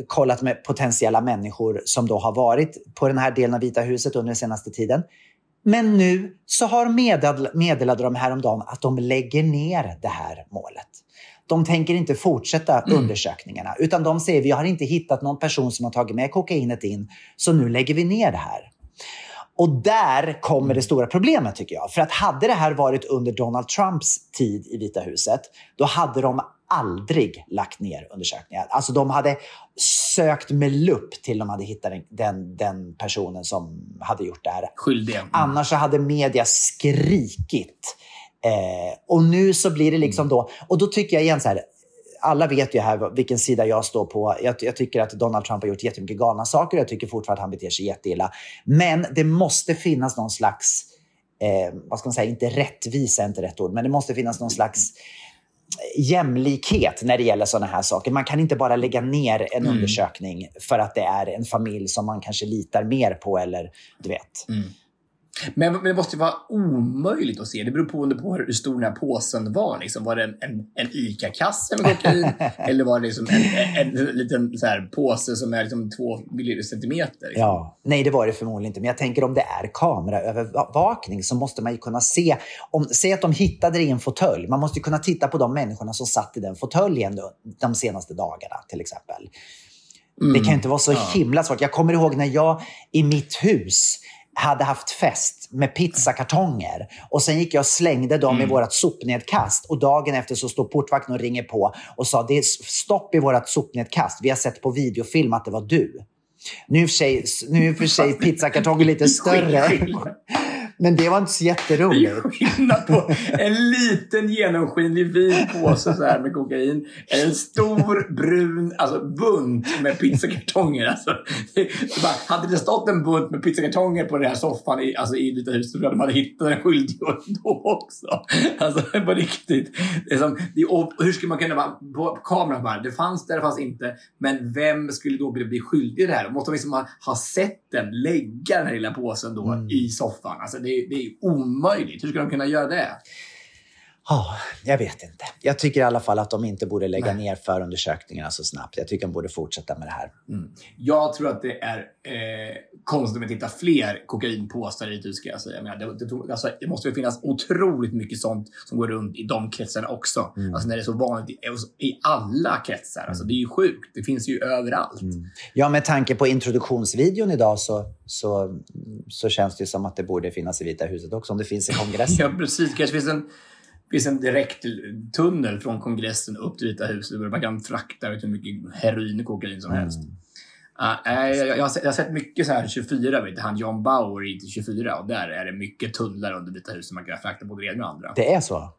kollat med potentiella människor som då har varit på den här delen av Vita huset under den senaste tiden. Men nu så har medel, meddelade de häromdagen att de lägger ner det här målet. De tänker inte fortsätta undersökningarna utan de säger vi har inte hittat någon person som har tagit med kokainet in så nu lägger vi ner det här. Och där kommer det stora problemet tycker jag. För att hade det här varit under Donald Trumps tid i Vita huset, då hade de aldrig lagt ner undersökningar. Alltså de hade sökt med lupp till de hade hittat den, den, personen som hade gjort det här. Skyldiga. Mm. Annars så hade media skrikit. Eh, och nu så blir det liksom då, och då tycker jag igen så här, alla vet ju här vilken sida jag står på. Jag, jag tycker att Donald Trump har gjort jättemycket galna saker. Jag tycker fortfarande att han beter sig jätteilla. Men det måste finnas någon slags, eh, vad ska man säga, inte rättvisa är inte rätt ord, men det måste finnas någon slags jämlikhet när det gäller sådana här saker. Man kan inte bara lägga ner en undersökning för att det är en familj som man kanske litar mer på eller du vet. Men, men det måste ju vara omöjligt att se. Det beror på, på hur stor den här påsen var. Liksom. Var det en, en, en ICA-kasse med kokain? eller var det liksom en, en, en liten så här, påse som är liksom två centimeter? Liksom? Ja, nej det var det förmodligen inte. Men jag tänker om det är kameraövervakning så måste man ju kunna se. Om, säg att de hittade det i en fåtölj. Man måste ju kunna titta på de människorna som satt i den fåtöljen de senaste dagarna till exempel. Det kan ju inte vara så himla svårt. Jag kommer ihåg när jag i mitt hus hade haft fest med pizzakartonger och sen gick jag och slängde dem i vårt sopnedkast och dagen efter så står portvakten och ringer på och sa det är stopp i vårt sopnedkast. Vi har sett på videofilm att det var du. Nu är för sig, nu är för sig pizzakartongen lite större. Men det var inte så Det är jätteroligt. skillnad på en liten genomskinlig vit påse så här med kokain. En stor brun alltså bunt med pizzakartonger. Alltså, det, bara, hade det stått en bunt med pizzakartonger på den här soffan i, alltså, i Vita huset så hade man hittat en skyldig då också. Alltså på riktigt. Det är som, det, hur skulle man kunna vara på kameran bara, det fanns där, det fanns inte. Men vem skulle då bli, skyldig i det här? Måste man liksom ha, ha sett den lägga den här lilla påsen då i soffan? Alltså det, det är omöjligt. Hur ska de kunna göra det? Ja, jag vet inte. Jag tycker i alla fall att de inte borde lägga ner förundersökningarna så snabbt. Jag tycker de borde fortsätta med det här. Jag tror att det är eh, konstigt om vi tittar fler kokainpåsar i hus, ska jag säga. Men det, det, alltså, det måste ju finnas otroligt mycket sånt som går runt i de kretsarna också. Alltså när det är så vanligt i, i alla kretsar. Alltså, det är ju sjukt. Det finns ju överallt. Ja, med tanke på introduktionsvideon idag så, så, så känns det ju som att det borde finnas i Vita huset också, om det finns i kongressen. Ja, precis. kanske finns en, finns en direkt tunnel från kongressen upp till Vita huset där man kan frakta du, hur mycket heroin och kokain som helst. Uh, jag, jag, jag, har sett, jag har sett mycket så här 24, vet du, han John Bauer i 24 och där är det mycket tunnlar under Vita huset man kan frakta både det ena och andra. Det är så?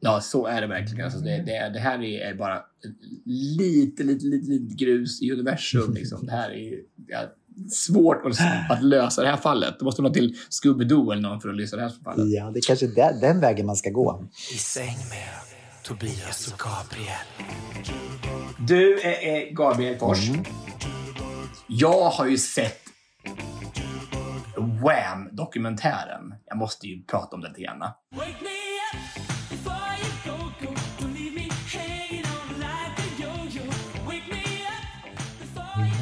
Ja, så är det verkligen. Alltså det, det, det här är bara lite, lite, lite, lite grus i universum. Liksom. Det här är svårt att, att lösa det här fallet. Det måste nå till Scooby-Doo eller någon för att lösa det här fallet. Ja, det är kanske den, den vägen man ska gå. I säng med Tobias och Gabriel. Du är, är Gabriel Fors. Jag har ju sett Wham-dokumentären. Jag måste ju prata om den till gärna.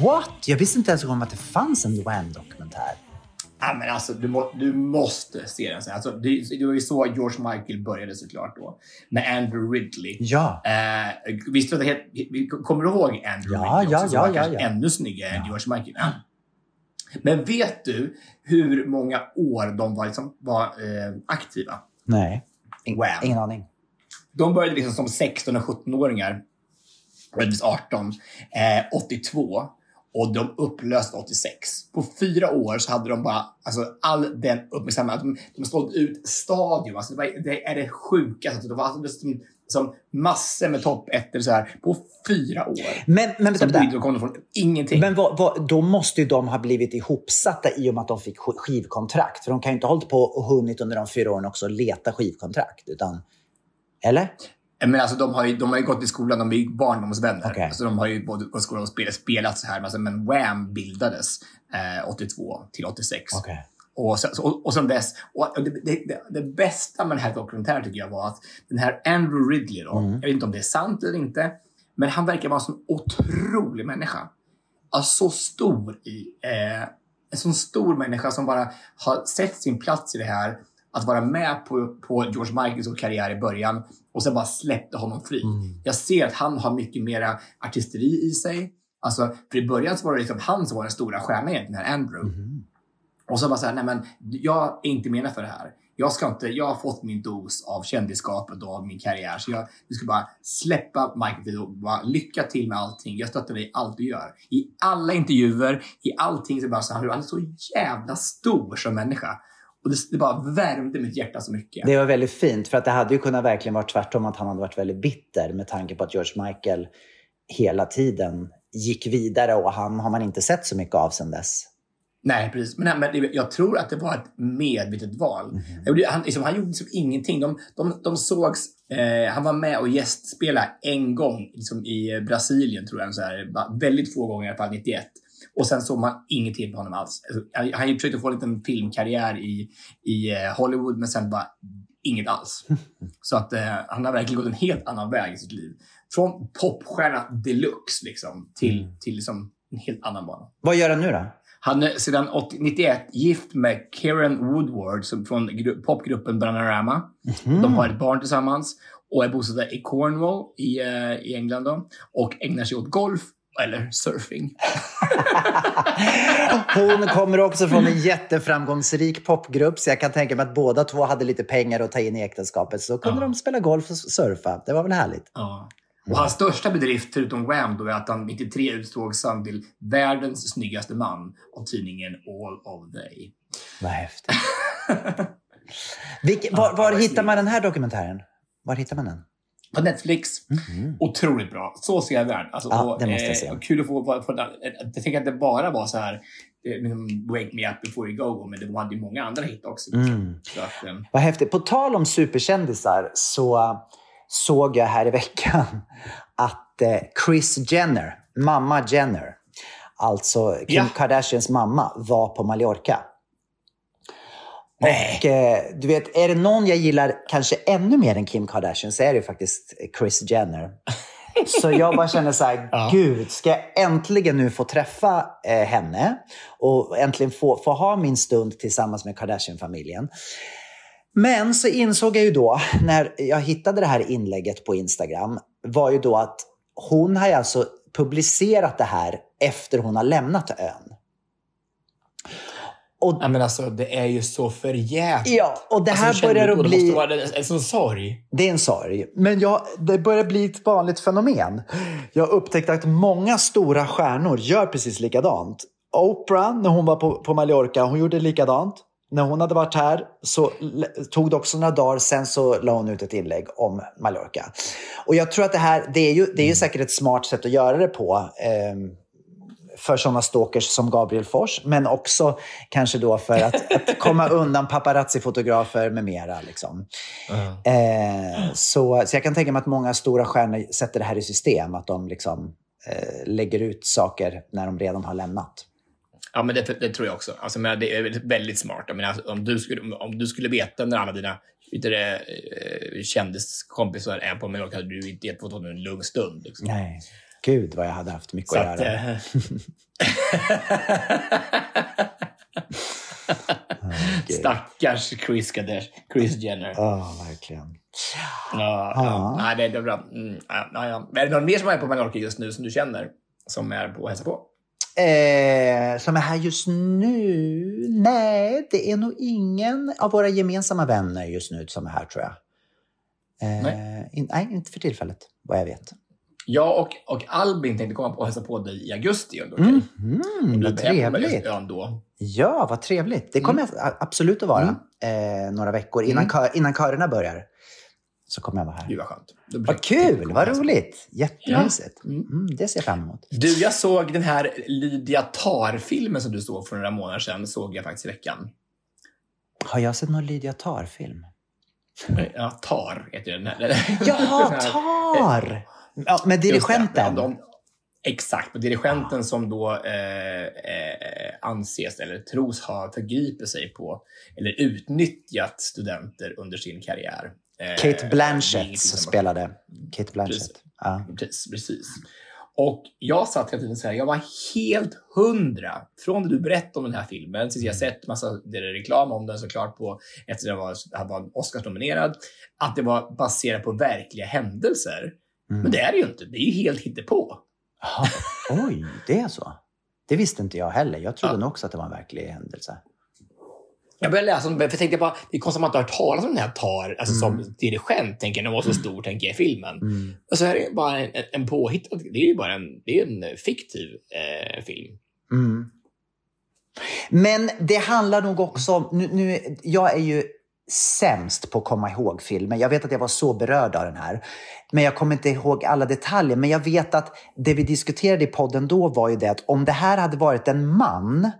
What? Jag visste inte ens om att det fanns en Wham-dokumentär. Ja, men alltså, du, må, du måste se den. sen. Alltså, det, det var ju så George Michael började såklart då. Med Andrew Ridley. Ja. Eh, visst det helt, kommer du ihåg Andrew Ja, Ridley ja, också, ja, ja, kanske ja. ännu snyggare än George Michael? Ja. Men vet du hur många år de var, liksom, var eh, aktiva? Nej. Wham. Ingen aning. De började liksom som 16 och 17-åringar, möjligtvis 18, eh, 82 och de upplöste 86. På fyra år så hade de bara alltså, all den uppmärksamhet. De, de sålde ut stadion. Alltså, det, var, det är det sjukaste. Alltså, det var alltså, som, som massor med topp ettor så här på fyra år. Men, men Som vänta. bidrog kom från ingenting. Men vad, vad, då måste ju de ha blivit ihopsatta i och med att de fick sk- skivkontrakt. För de kan ju inte ha hållit på och hunnit under de fyra åren också leta skivkontrakt. Utan, eller? Men alltså, de, har ju, de har ju gått i skolan, de är ju barndomsvänner. Okej. Alltså, de har ju både gått i skolan och spelat, spelat så här. Men, alltså, men Wham bildades eh, 82 till 86. Okej. Och, sen, och, och sen dess, och det, det, det, bästa med den här dokumentären tycker jag var att den här Andrew Ridley då, jag vet inte om det är sant eller inte, men han verkar vara en sån otrolig människa. Alltså så stor i, eh, en sån stor människa som bara har sett sin plats i det här, att vara med på, på George Michaels karriär i början och sen bara släppte honom fri. Jag ser att han har mycket mera artisteri i sig. Alltså, för i början så var det liksom han som var den stora stjärnan egentligen, den här Andrew. Och så bara så här, nej men jag är inte menad för det här. Jag, ska inte, jag har fått min dos av kändisskapet och av min karriär. Så jag, du ska bara släppa Michael och bara lycka till med allting. Jag stöttar dig i allt du gör. I alla intervjuer, i allting. Så bara så här, han är så jävla stor som människa. Och det, det bara värmde mitt hjärta så mycket. Det var väldigt fint, för att det hade ju kunnat verkligen vara tvärtom, att han hade varit väldigt bitter med tanke på att George Michael hela tiden gick vidare och han har man inte sett så mycket av sedan dess. Nej, precis. Men, men jag tror att det var ett medvetet val. Gjorde- Han, liksom, han gjorde liksom ingenting. De, de, de sågs, eh, han var med och gästspelade en gång liksom, i Brasilien, tror jag. Så här, väldigt få gånger, i alla fall 91. Och sen såg man ingenting på honom alls. Alltså, han, försökte få en liten filmkarriär i, i eh, Hollywood, men sen bara inget alls. Så att eh, han har verkligen gått en helt annan väg i sitt liv. Från popstjärna deluxe liksom, till, till liksom, en helt annan bana. Vad gör han nu då? Han är sedan 80, 91 gift med Karen Woodward som från gru- popgruppen Bananarama. De har ett barn tillsammans och är bosatta i Cornwall i, eh, i England. Då, och ägnar sig åt golf Eller surfing. Hon kommer också från en jätteframgångsrik popgrupp, så jag kan tänka mig att båda två hade lite pengar att ta in i äktenskapet. Så kunde Ja. de spela golf och surfa. Det var väl härligt? Ja. Och hans största bedrift, förutom Wham, då, är att han 93 utsågs han till världens snyggaste man av tidningen All of Day. Vad häftigt. Vilke, var var hittar man den här dokumentären? Var hittar man den? På Netflix. Otroligt bra. Så sevärd. Alltså, Ja, och, det måste jag eh, se. och kul att få... få, få jag tänker att det bara var så här eh, liksom, Wake me up before you go, men det hade ju många andra hit också. Mm. Så att, eh, Vad häftigt. På tal om superkändisar så såg jag här i veckan att eh, Kris Jenner, mamma Jenner, alltså Kim Ja. Kardashians mamma, var på Mallorca. Nej. Och eh, du vet, är det någon jag gillar kanske ännu mer än Kim Kardashian så är det ju faktiskt Kris Jenner. Så jag bara känner så här, Ja. gud, ska jag äntligen nu få träffa eh, henne och äntligen få, få ha min stund tillsammans med Kardashian-familjen. Men så insåg jag ju då, när jag hittade det här inlägget på Instagram, var ju då att hon har ju alltså publicerat det här efter hon har lämnat ön. Och Ja, men alltså, det är ju så för jävligt. Ja, och det här alltså, börjar att då? Det bli... måste vara en, en sån sorg. Det är en sorg. Men jag, det börjar bli ett vanligt fenomen. Jag har upptäckt att många stora stjärnor gör precis likadant. Oprah, när hon var på, på Mallorca, hon gjorde likadant. När hon hade varit här så tog det också några dagar, sen så la hon ut ett inlägg om Mallorca. Och jag tror att det här, det är ju, det är ju säkert ett smart sätt att göra det på. ehm, för sådana stalkers som Gabriel Fors, men också kanske då för att, att komma undan paparazzi-fotografer med mera. Liksom. Eh, så, så jag kan tänka mig att många stora stjärnor sätter det här i system, att de liksom, eh, lägger ut saker när de redan har lämnat. Ja, men det, det tror jag också. Alltså, men det är väldigt- smart. Jag menar, om, du skulle, om du skulle veta när alla dina det, eh, kändiskompisar är på Mallorca hade du inte gett fått en lugn stund. Liksom. Nej, gud vad jag hade haft mycket att att, göra. eh, Stackars Chris, Kardashian, Chris Jenner. Ja, verkligen. Ja, ja. Nej, det är bra. Mm, ja, ja. Är det någon mer som är på Mallorca just nu som du känner? Som är på att hälsa på? Eh, som är här just nu? Nej, det är nog ingen av våra gemensamma vänner just nu som är här tror jag. Eh, Nej. In, nej, inte för tillfället, vad jag vet. Jag och, och Albin tänkte komma på och hälsa på dig i augusti. Om Mm, okej? mm, vad trevligt. Ja, vad trevligt. Det kommer Mm. jag absolut att vara eh, några veckor innan, Mm. kör, innan körerna börjar. Så kommer jag vara här. Gud vad skönt. Vad kul, vad roligt. Jättemysigt. Ja. Mm. Mm, det ser jag fram emot. Du, jag såg den här Lydia Tar-filmen som du såg för några månader sedan. såg jag faktiskt i veckan. Har jag sett någon Lydia Tar-film? Ja, Tar heter den. Jaha, här- Tar! Ja, med det. dirigenten. Ja, de, exakt, och dirigenten som då eh, eh, anses eller tros ha förgripit sig på eller utnyttjat studenter under sin karriär. Eh, Kate det Blanchett spelade. Kate Blanchett. Precis. Ja. Precis, precis. Och jag satt hela tiden så här, jag var helt hundra från det du berättade om den här filmen, tills jag sett massa det reklam om den såklart på, efter den var, var Oscars-nominerad, att det var baserat på verkliga händelser. Mm. Men det är det ju inte, det är ju helt hittepå. Jaha, Oj, det är så. Det visste inte jag heller. Jag trodde Ja. nog också att det var en verklig händelse. Jag började läsa om för jag tänkte bara, det är konstigt att man inte har hört talas om den här Tar, alltså som dirigent, tänker jag, den var så stor, tänker jag, i filmen. Mm. Och så är det bara en, en påhittad, det är ju bara en, det är en fiktiv eh, film. Mm. Men det handlar nog också om... Nu, nu, jag är ju sämst på att komma ihåg filmen. Jag vet att jag var så berörd av den här. Men jag kommer inte ihåg alla detaljer. Men jag vet att det vi diskuterade i podden då var ju det att om det här hade varit en man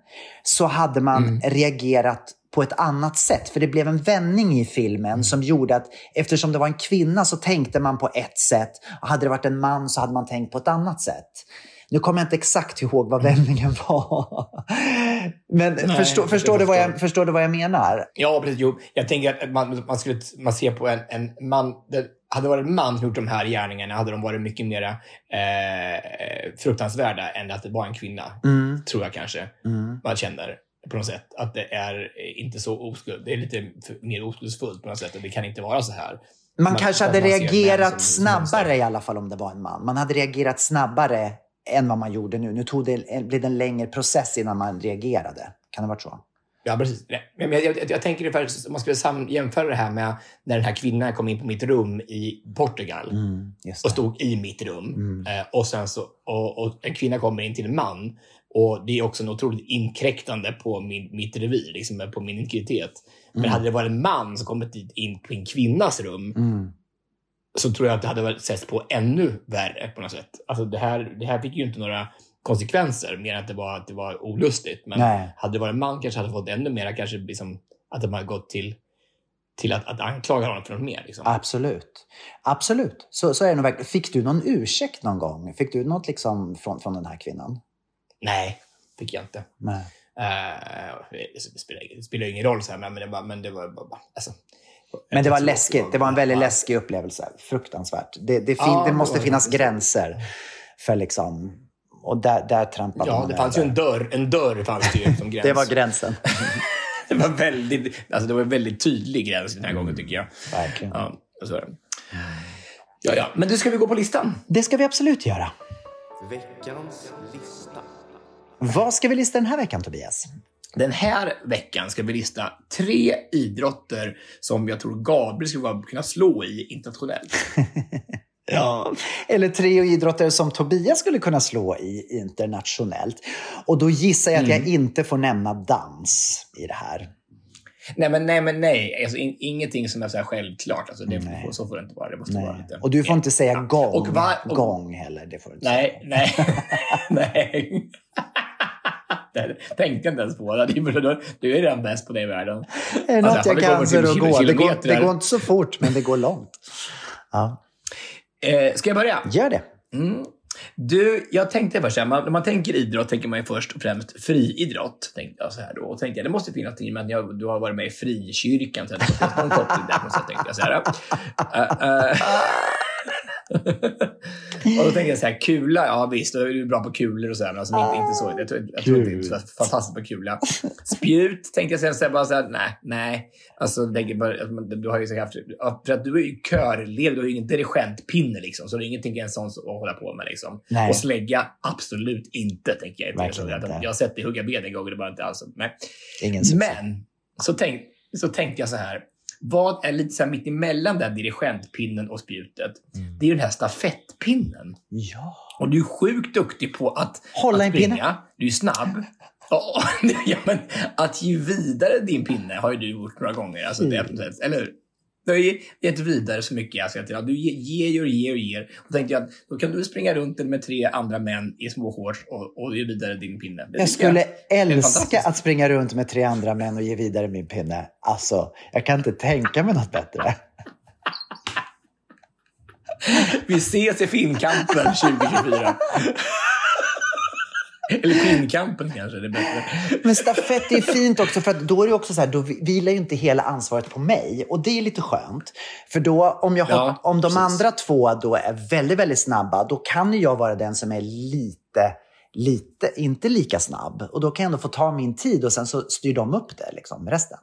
så hade man reagerat på ett annat sätt. För det blev en vändning i filmen som gjorde att eftersom det var en kvinna så tänkte man på ett sätt. Och hade det varit en man så hade man tänkt på ett annat sätt. Nu kommer jag inte exakt ihåg vad vändningen var. Men förstå, jag förstår, du vad jag, förstår du vad jag menar? Ja, precis. Jo, jag tänker att man, man skulle man ser på en, en man. Det, hade det varit en man som gjort de här gärningarna hade de varit mycket mer eh, fruktansvärda än att det var en kvinna. Mm, Tror jag kanske. mm. Man känner på något sätt. Att det är inte så oskuld. Det är lite mer oskuldsfullt på något sätt. Och det kan inte vara så här. Man, Man- kanske hade man reagerat som- som snabbare monster. i alla fall om det var en man. Man hade reagerat snabbare än vad man gjorde nu. Nu tog det, blev det en längre process innan man reagerade. Kan det ha varit så? Ja, precis. Men jag, jag, jag tänker ungefär, man skulle jämföra det här med när den här kvinnan kom in på mitt rum i Portugal Mm, och stod i mitt rum. Eh, och, sen så, och, och en kvinna kommer in till en man. Och Det är också en otroligt inkräktande på min, mitt revir, liksom, på min integritet. Men hade det varit en man som kommit dit in på en kvinnas rum Mm. Så tror jag att det hade setts på ännu värre på något sätt. Alltså det, här, det här fick ju inte några konsekvenser mer än att det var, att det var olustigt. Men Nej. hade det varit en man kanske hade fått ännu mer, kanske liksom, att de hade gått till, till att, att anklaga honom för något mer. Liksom. Absolut. Absolut. Så, så är det nog verkligen. Fick du någon ursäkt någon gång? Fick du något liksom från, från den här kvinnan? Nej, fick jag inte. Nej. Eh, det, spelar, det spelar ingen roll, så här, men, men, det var, men det var bara... Alltså, Men det var läskigt. Det var en väldigt Ja. läskig upplevelse. Fruktansvärt. Det, det, fin- Ja, det måste finnas gränser för liksom... Och där, där trampade Ja, man det fanns ju över. en dörr. En dörr fanns det ju som gräns. Det var gränsen. det var väldigt, alltså det var en väldigt tydlig gräns den här gången tycker jag. Verkligen. Ja, så är det. Ja, ja. Men du, ska vi gå på listan? Det ska vi absolut göra. Veckans lista. Vad ska vi lista den här veckan, Tobias? Den här veckan ska vi lista tre idrotter som jag tror Gabriel skulle kunna slå i internationellt. Ja. Eller tre idrotter som Tobias skulle kunna slå i internationellt. Och då gissar jag att Mm. jag inte får nämna dans i det här. nej, men nej, men nej. Alltså, in, ingenting som är så här självklart. Alltså, det, Nej. så får det inte vara. Det måste vara lite... Och du får inte säga Ja. gång, Och va- och- gång heller. Det får du inte Nej, nej, nej. Det tänkte jag inte ens på. Det är Du är redan bäst på det i världen. säga. Det är något Alltså, jag kan kommer så det går. Det, går. det går inte så fort, men det går långt. Ja, Eh, ska jag börja? gör det. Mm. Du, jag tänkte först här, man, när man tänker idrott tänker man ju först och främst friidrott. Tänkte jag så här då. Och tänkte jag, det måste finnas någonting att jag, du har varit med i frikyrkan. Så det finnas någon koppling där på något sätt, tänkte jag så här. Eh, eh. och då tänkte jag så här, kula, ja visst, då är du bra på kulor och så här, men alltså, inte, inte så. Jag tror, jag tror inte du är fantastiskt på kula. Spjut tänkte jag sen så här, bara så här, nej, nej. Alltså, jag bara, man- du har ju så haft, för att du är ju körelev, du har ju ingen dirigentpinne liksom, så det är ingenting en sån att hålla på med liksom. Nej. Och slägga, absolut inte, tänker jag. Verkligen Så inte. Jag har sett dig hugga ben en gång och det var inte alls, nej. Ingen. Men så, tänk, så tänkte jag så här. Vad är lite så här mitt emellan där dirigentpinnen och spjutet? Mm. Det är ju den här stafettpinnen. Ja. Och du är sjukt duktig på att, Hålla att en pinne. springa. Du är snabb. Ja, men att ge vidare din pinne har ju du gjort några gånger. Alltså, det, Mm. eller Du har ju gett vidare så mycket. Alltså, att, ja, du ge- ger och ger och ger. Och tänkte jag att då kan du springa runt med tre andra män i små shorts och, och ge vidare din pinne. Det Jag skulle är älska att springa runt med tre andra män och ge vidare min pinne. Alltså, jag kan inte tänka mig något bättre. Vi ses i Finnkampen 2024. Eller Pinnkampen kanske, det är bättre. Men stafett är fint också för att då är det också så här, då vilar ju inte hela ansvaret på mig. Och det är lite skönt. För då, om, jag Ja, om de precis. andra två då är väldigt, väldigt snabba, då kan ju jag vara den som är lite, lite, inte lika snabb. Och då kan jag ändå få ta min tid och sen så styr de upp det, liksom, resten.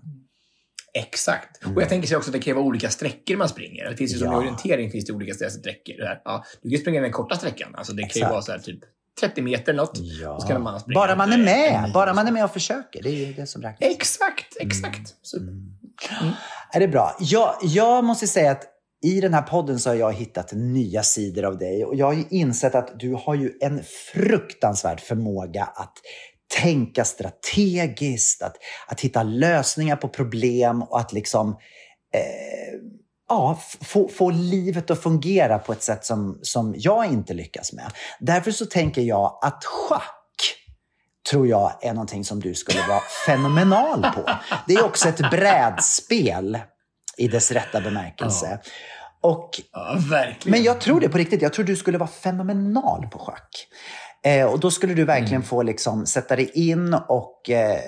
Exakt. Och jag tänker sig också att det kan vara olika sträckor man springer. Det finns ju som Ja. orientering finns det olika sträckor. Ja, du kan springa den korta sträckan. Alltså det kan ju Exakt. vara så här typ 30 meter eller något. Ja. Så kan man springa Bara man är med, bara man så. är med och försöker. Det är ju det som räknas. Exakt, exakt. Mm. Super. Är det bra? Jag, jag måste säga att i den här podden så har jag hittat nya sidor av dig och jag har ju insett att du har ju en fruktansvärd förmåga att tänka strategiskt, att, att hitta lösningar på problem och att liksom eh, ja, få, få livet att fungera på ett sätt som, som jag inte lyckas med. Därför så tänker jag att schack tror jag är någonting som du skulle vara fenomenal på. Det är också ett brädspel i dess rätta bemärkelse. Och, Ja, men jag tror det på riktigt. Jag tror du skulle vara fenomenal på schack. Eh, och då skulle du verkligen Mm. få liksom sätta dig in och eh,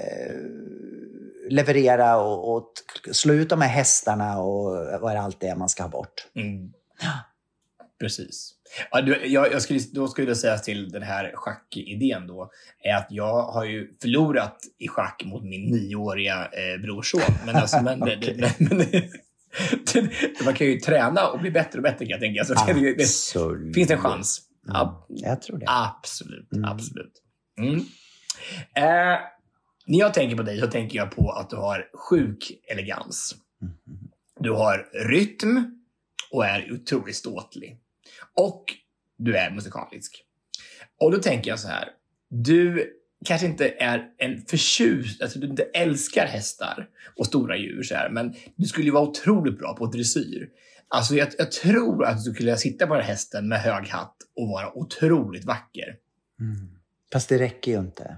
leverera och, och slå ut de här hästarna och vad det allt är man ska ha bort. Mm. Precis. Ja, du, jag, jag skulle, då skulle jag säga till den här schackidén då, är att jag har ju förlorat i schack mot min nioåriga eh, brorson. Men alltså, men, det, det, men det, det, man kan ju träna och bli bättre och bättre kan jag tänka. Så det, det, Absolut. finns det en chans. Ja, Jag tror det. Absolut, absolut. Mm. Eh, när jag tänker på dig så tänker jag på att du har sjuk elegans. Du har rytm och är otroligt ståtlig. Och du är musikalisk. Och då tänker jag så här. Du kanske inte är en förtjust, alltså du inte älskar hästar och stora djur så här, men du skulle ju vara otroligt bra på dressyr. Alltså jag, jag tror att du skulle sitta på den här hästen med hög hatt och vara otroligt vacker. Fast det räcker ju inte.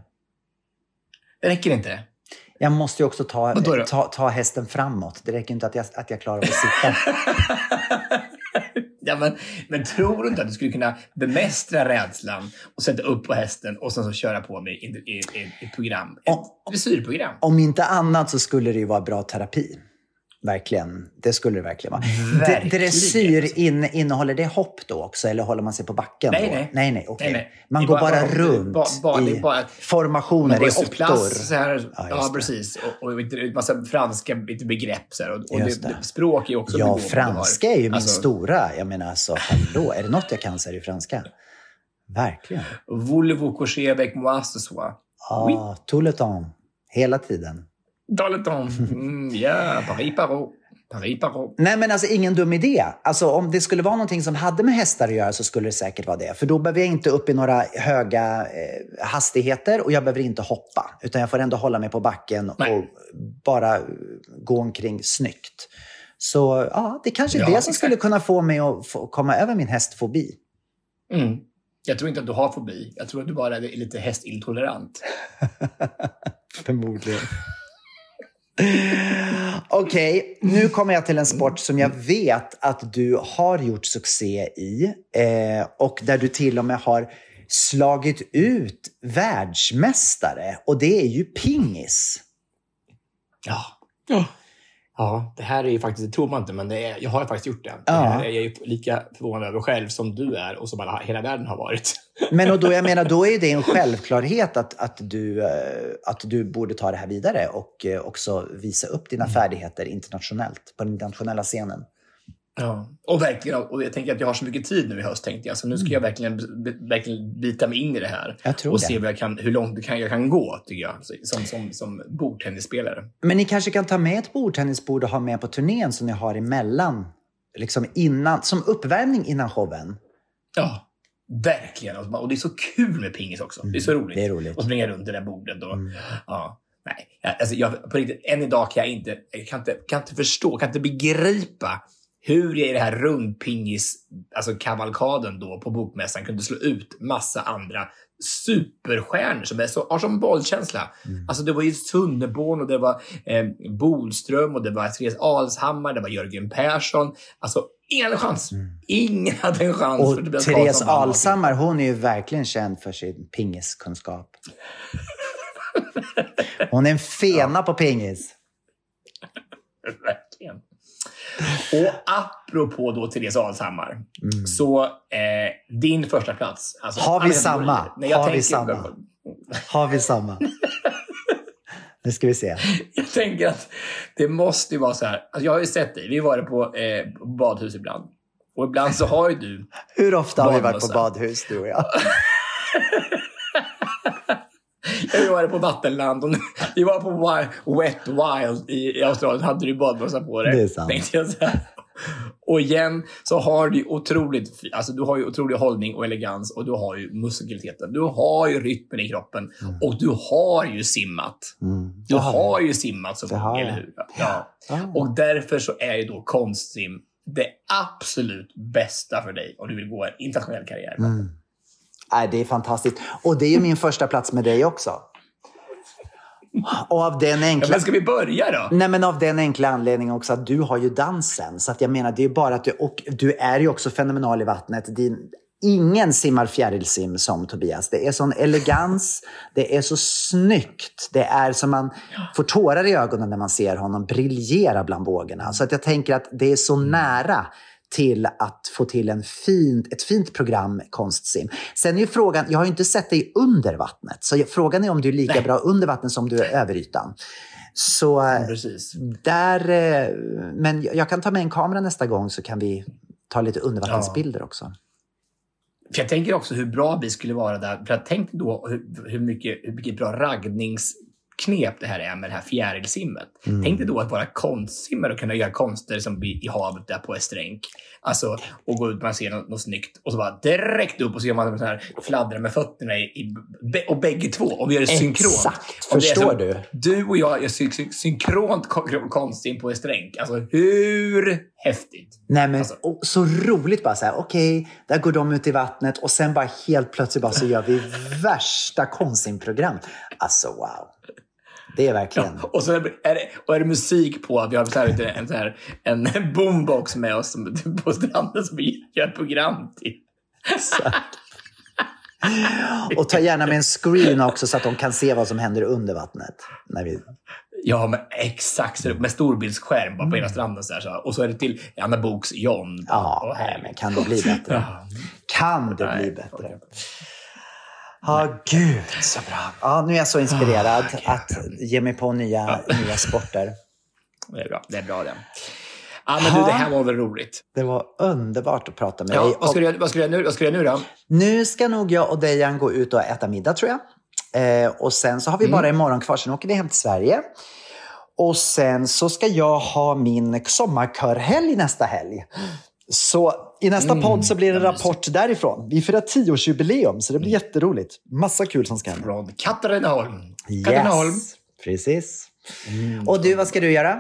Det räcker inte. Jag måste ju också ta, då? ta, ta hästen framåt. Det räcker inte att jag, att jag klarar av att sitta. Ja, men, men tror du inte att du skulle kunna bemästra rädslan och sätta upp på hästen och sen så köra på med i, i, i, ett program? Ett dressyrprogram? Om inte annat så skulle det ju vara bra terapi. Verkligen. Det skulle det verkligen vara. Verkligen. Dressyr, in, innehåller det hopp då också? Eller håller man sig på backen Nej, då? nej. nej, nej, okej. Nej, nej. Man går bara- bara, runt bara- det i bara- formationer, i åttor. plats, så här, Ja, ja, precis. Och, och en massa franska begrepp. Så här, och, och det, det. språk är också Ja, franska är ju min Alltså, stora. Jag menar alltså, hallå, är det något jag kan så är det franska. Verkligen. Voulez-vous coucher avec moi ce soir? Ah, tout le temps. Hela tiden. Temps. Mm, ja, Paris Parot. Paris Parot. Nej, men alltså ingen dum idé. Alltså om det skulle vara någonting som hade med hästar att göra så skulle det säkert vara det. För då behöver jag inte upp i några höga eh, hastigheter och jag behöver inte hoppa. Utan jag får ändå hålla mig på backen Nej. och bara eh, gå omkring snyggt. Så ja, det kanske är Ja, det som exakt. skulle kunna få mig att få komma över min hästfobi. Mm. Jag tror inte att du har fobi. Jag tror att du bara är lite hästintolerant. Förmodligen. Okej, nu kommer jag till en sport som jag vet att du har gjort succé i eh, och där du till och med har slagit ut världsmästare och det är ju pingis. Ja. Ja, det här är ju faktiskt, det tror man inte, men det är, jag har faktiskt gjort det. Det Ja. här är jag ju lika förvånad över själv som du är och som alla, hela världen har varit. Men och då, jag menar, då är det en självklarhet att, att, du, eh, att du borde ta det här vidare och eh, också visa upp dina färdigheter internationellt, på den internationella scenen. Ja. Och verkligen, och jag tänker att jag har så mycket tid nu i höst, tänkte jag. Så nu ska jag verkligen, verkligen bita mig in i det här. Jag och det. se vad jag kan, hur långt jag kan, jag kan gå, tycker jag. Som, som, som bordtennisspelare. Men ni kanske kan ta med ett bordtennisbord och ha med på turnén som ni har emellan, liksom innan, som uppvärmning innan showen. Ja, verkligen. Och det är så kul med pingis också. Det är så roligt. det är roligt. Att springa runt det där bordet. Och, ja, nej. Alltså, jag, på riktigt, än idag kan jag inte, jag kan inte, kan inte förstå, kan inte begripa hur jag i det här rundpingis, alltså kavalkaden då på bokmässan kunde slå ut massa andra superstjärnor som är så, har som bollkänsla. Alltså det var ju Sunneborn och det var eh, Bolström och det var Therese Alshammar, det var Jörgen Persson. Alltså ingen hade en chans. Ingen hade en chans. Och för Therese Alshammar, hon är ju verkligen känd för sin pingiskunskap. Hon är en fena på pingis. Verkligen. Och apropå då Therese Alshammar, så eh, din första plats. Alltså, Har vi samma? Nej, Har vi samma? Har vi samma? Nu ska vi se. Jag tänker att det måste ju vara så här. Alltså, jag har ju sett dig. Vi har varit på eh, på badhus ibland. Och ibland så har ju du... Hur ofta har vi varit på badhus, du och jag? Har varit på vattenland och vi var på Wet Wild i, Australien. hade du badmössa på dig. Det är sant. Jag så här. Och igen så har du otroligt, alltså du har ju otrolig hållning och elegans och du har ju muskeliteten. Du har ju rytmen i kroppen och du har ju simmat. Du har ju simmat så jag. eller hur? Ja. Och därför så är ju då konstsim det absolut bästa för dig om du vill gå en internationell karriär. Nej, det är fantastiskt. Och det är ju min första plats med dig också. Och av den Ja, enkla... men ska vi börja då? Nej, men av den enkla anledningen också att du har ju dansen. Så att jag menar, det är bara att du... Och du är ju också fenomenal i vattnet. Din, ingen simmar fjärilsim som Tobias. Det är sån elegans, det är så snyggt. Det är som man får tårar i ögonen när man ser honom briljera bland vågorna. Så att jag tänker att det är så nära till att få till en fint, ett fint program konstsim. Sen är ju frågan, jag har ju inte sett dig under vattnet, så frågan är om du är lika Nej. bra under vattnet som du är över ytan. Så eh, Precis. där, eh, men jag kan ta med en kamera nästa gång så kan vi ta lite undervattensbilder också. För jag tänker också hur bra vi skulle vara där. För jag tänkte då hur, hur, mycket, hur mycket bra raggningsknep det här är med det här fjärilsimmet. Mm. Tänk dig då att vara konstsimmare och kunna göra konster som i havet där på Estränk. Alltså, och gå ut man ser något, något snyggt och så bara direkt upp och så gör man så här fladdra med fötterna i, i, och bägge två. Och vi gör det synkront. Exakt, förstår du? Du och jag gör syn, syn, synkront kon- konstsim på Estränk. Alltså hur häftigt? Nej men Alltså. så roligt bara så här, okej, där går de ut i vattnet och sen bara helt plötsligt bara så gör vi värsta konstsimprogram. Alltså wow. Det är verkligen. Och så är det, och är det musik på. Vi har så här, en, så här, en boombox med oss på stranden som vi gör program till. Och ta gärna med en screen också så att de kan se vad som händer under vattnet. När vi... Ja, men exakt. Med storbildsskärm på ena stranden. Så här, så. Och så är det till Anna Boks John. Ja, nej, men kan det bli bättre? Ja. Kan det bli bättre? Ja, gud så bra. Ja, nu är jag så inspirerad att ge mig på nya, nya sporter. Det är bra. Det är bra det. Ja, men du, det här var väl roligt. Det var underbart att prata med Ja, dig. vad, ska du, vad, ska du göra nu, vad ska du göra nu då? nu ska nog jag och Dejan gå ut och äta middag tror jag. Eh, och sen så har vi bara imorgon kvar, sen åker vi hem till Sverige. Och sen så ska jag ha min sommarkörhelg nästa helg. Så i nästa podd så blir det en rapport därifrån. Vi firar tioårsjubileum, så det blir jätteroligt. Massa kul som ska hända. Från Katrineholm. Katrineholm. Yes, precis. Och du, vad ska du göra?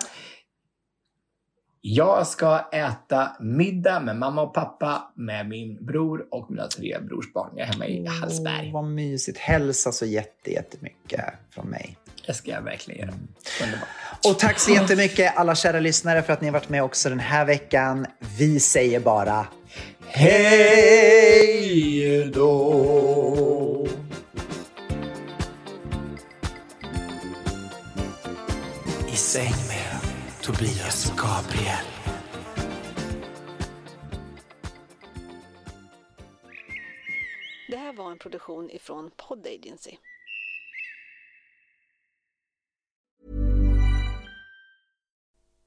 Jag ska äta middag med mamma och pappa, med min bror och mina tre brorsbarn. Jag är hemma i Hallsberg. Åh, vad mysigt. Hälsa så jätte, jättemycket från mig. Det ska jag verkligen göra. Underbart. Och tack så jättemycket alla kära lyssnare för att ni har varit med också den här veckan. Vi säger bara hej då! I säng med Tobias och Gabriel. Det här var en produktion ifrån Pod Agency.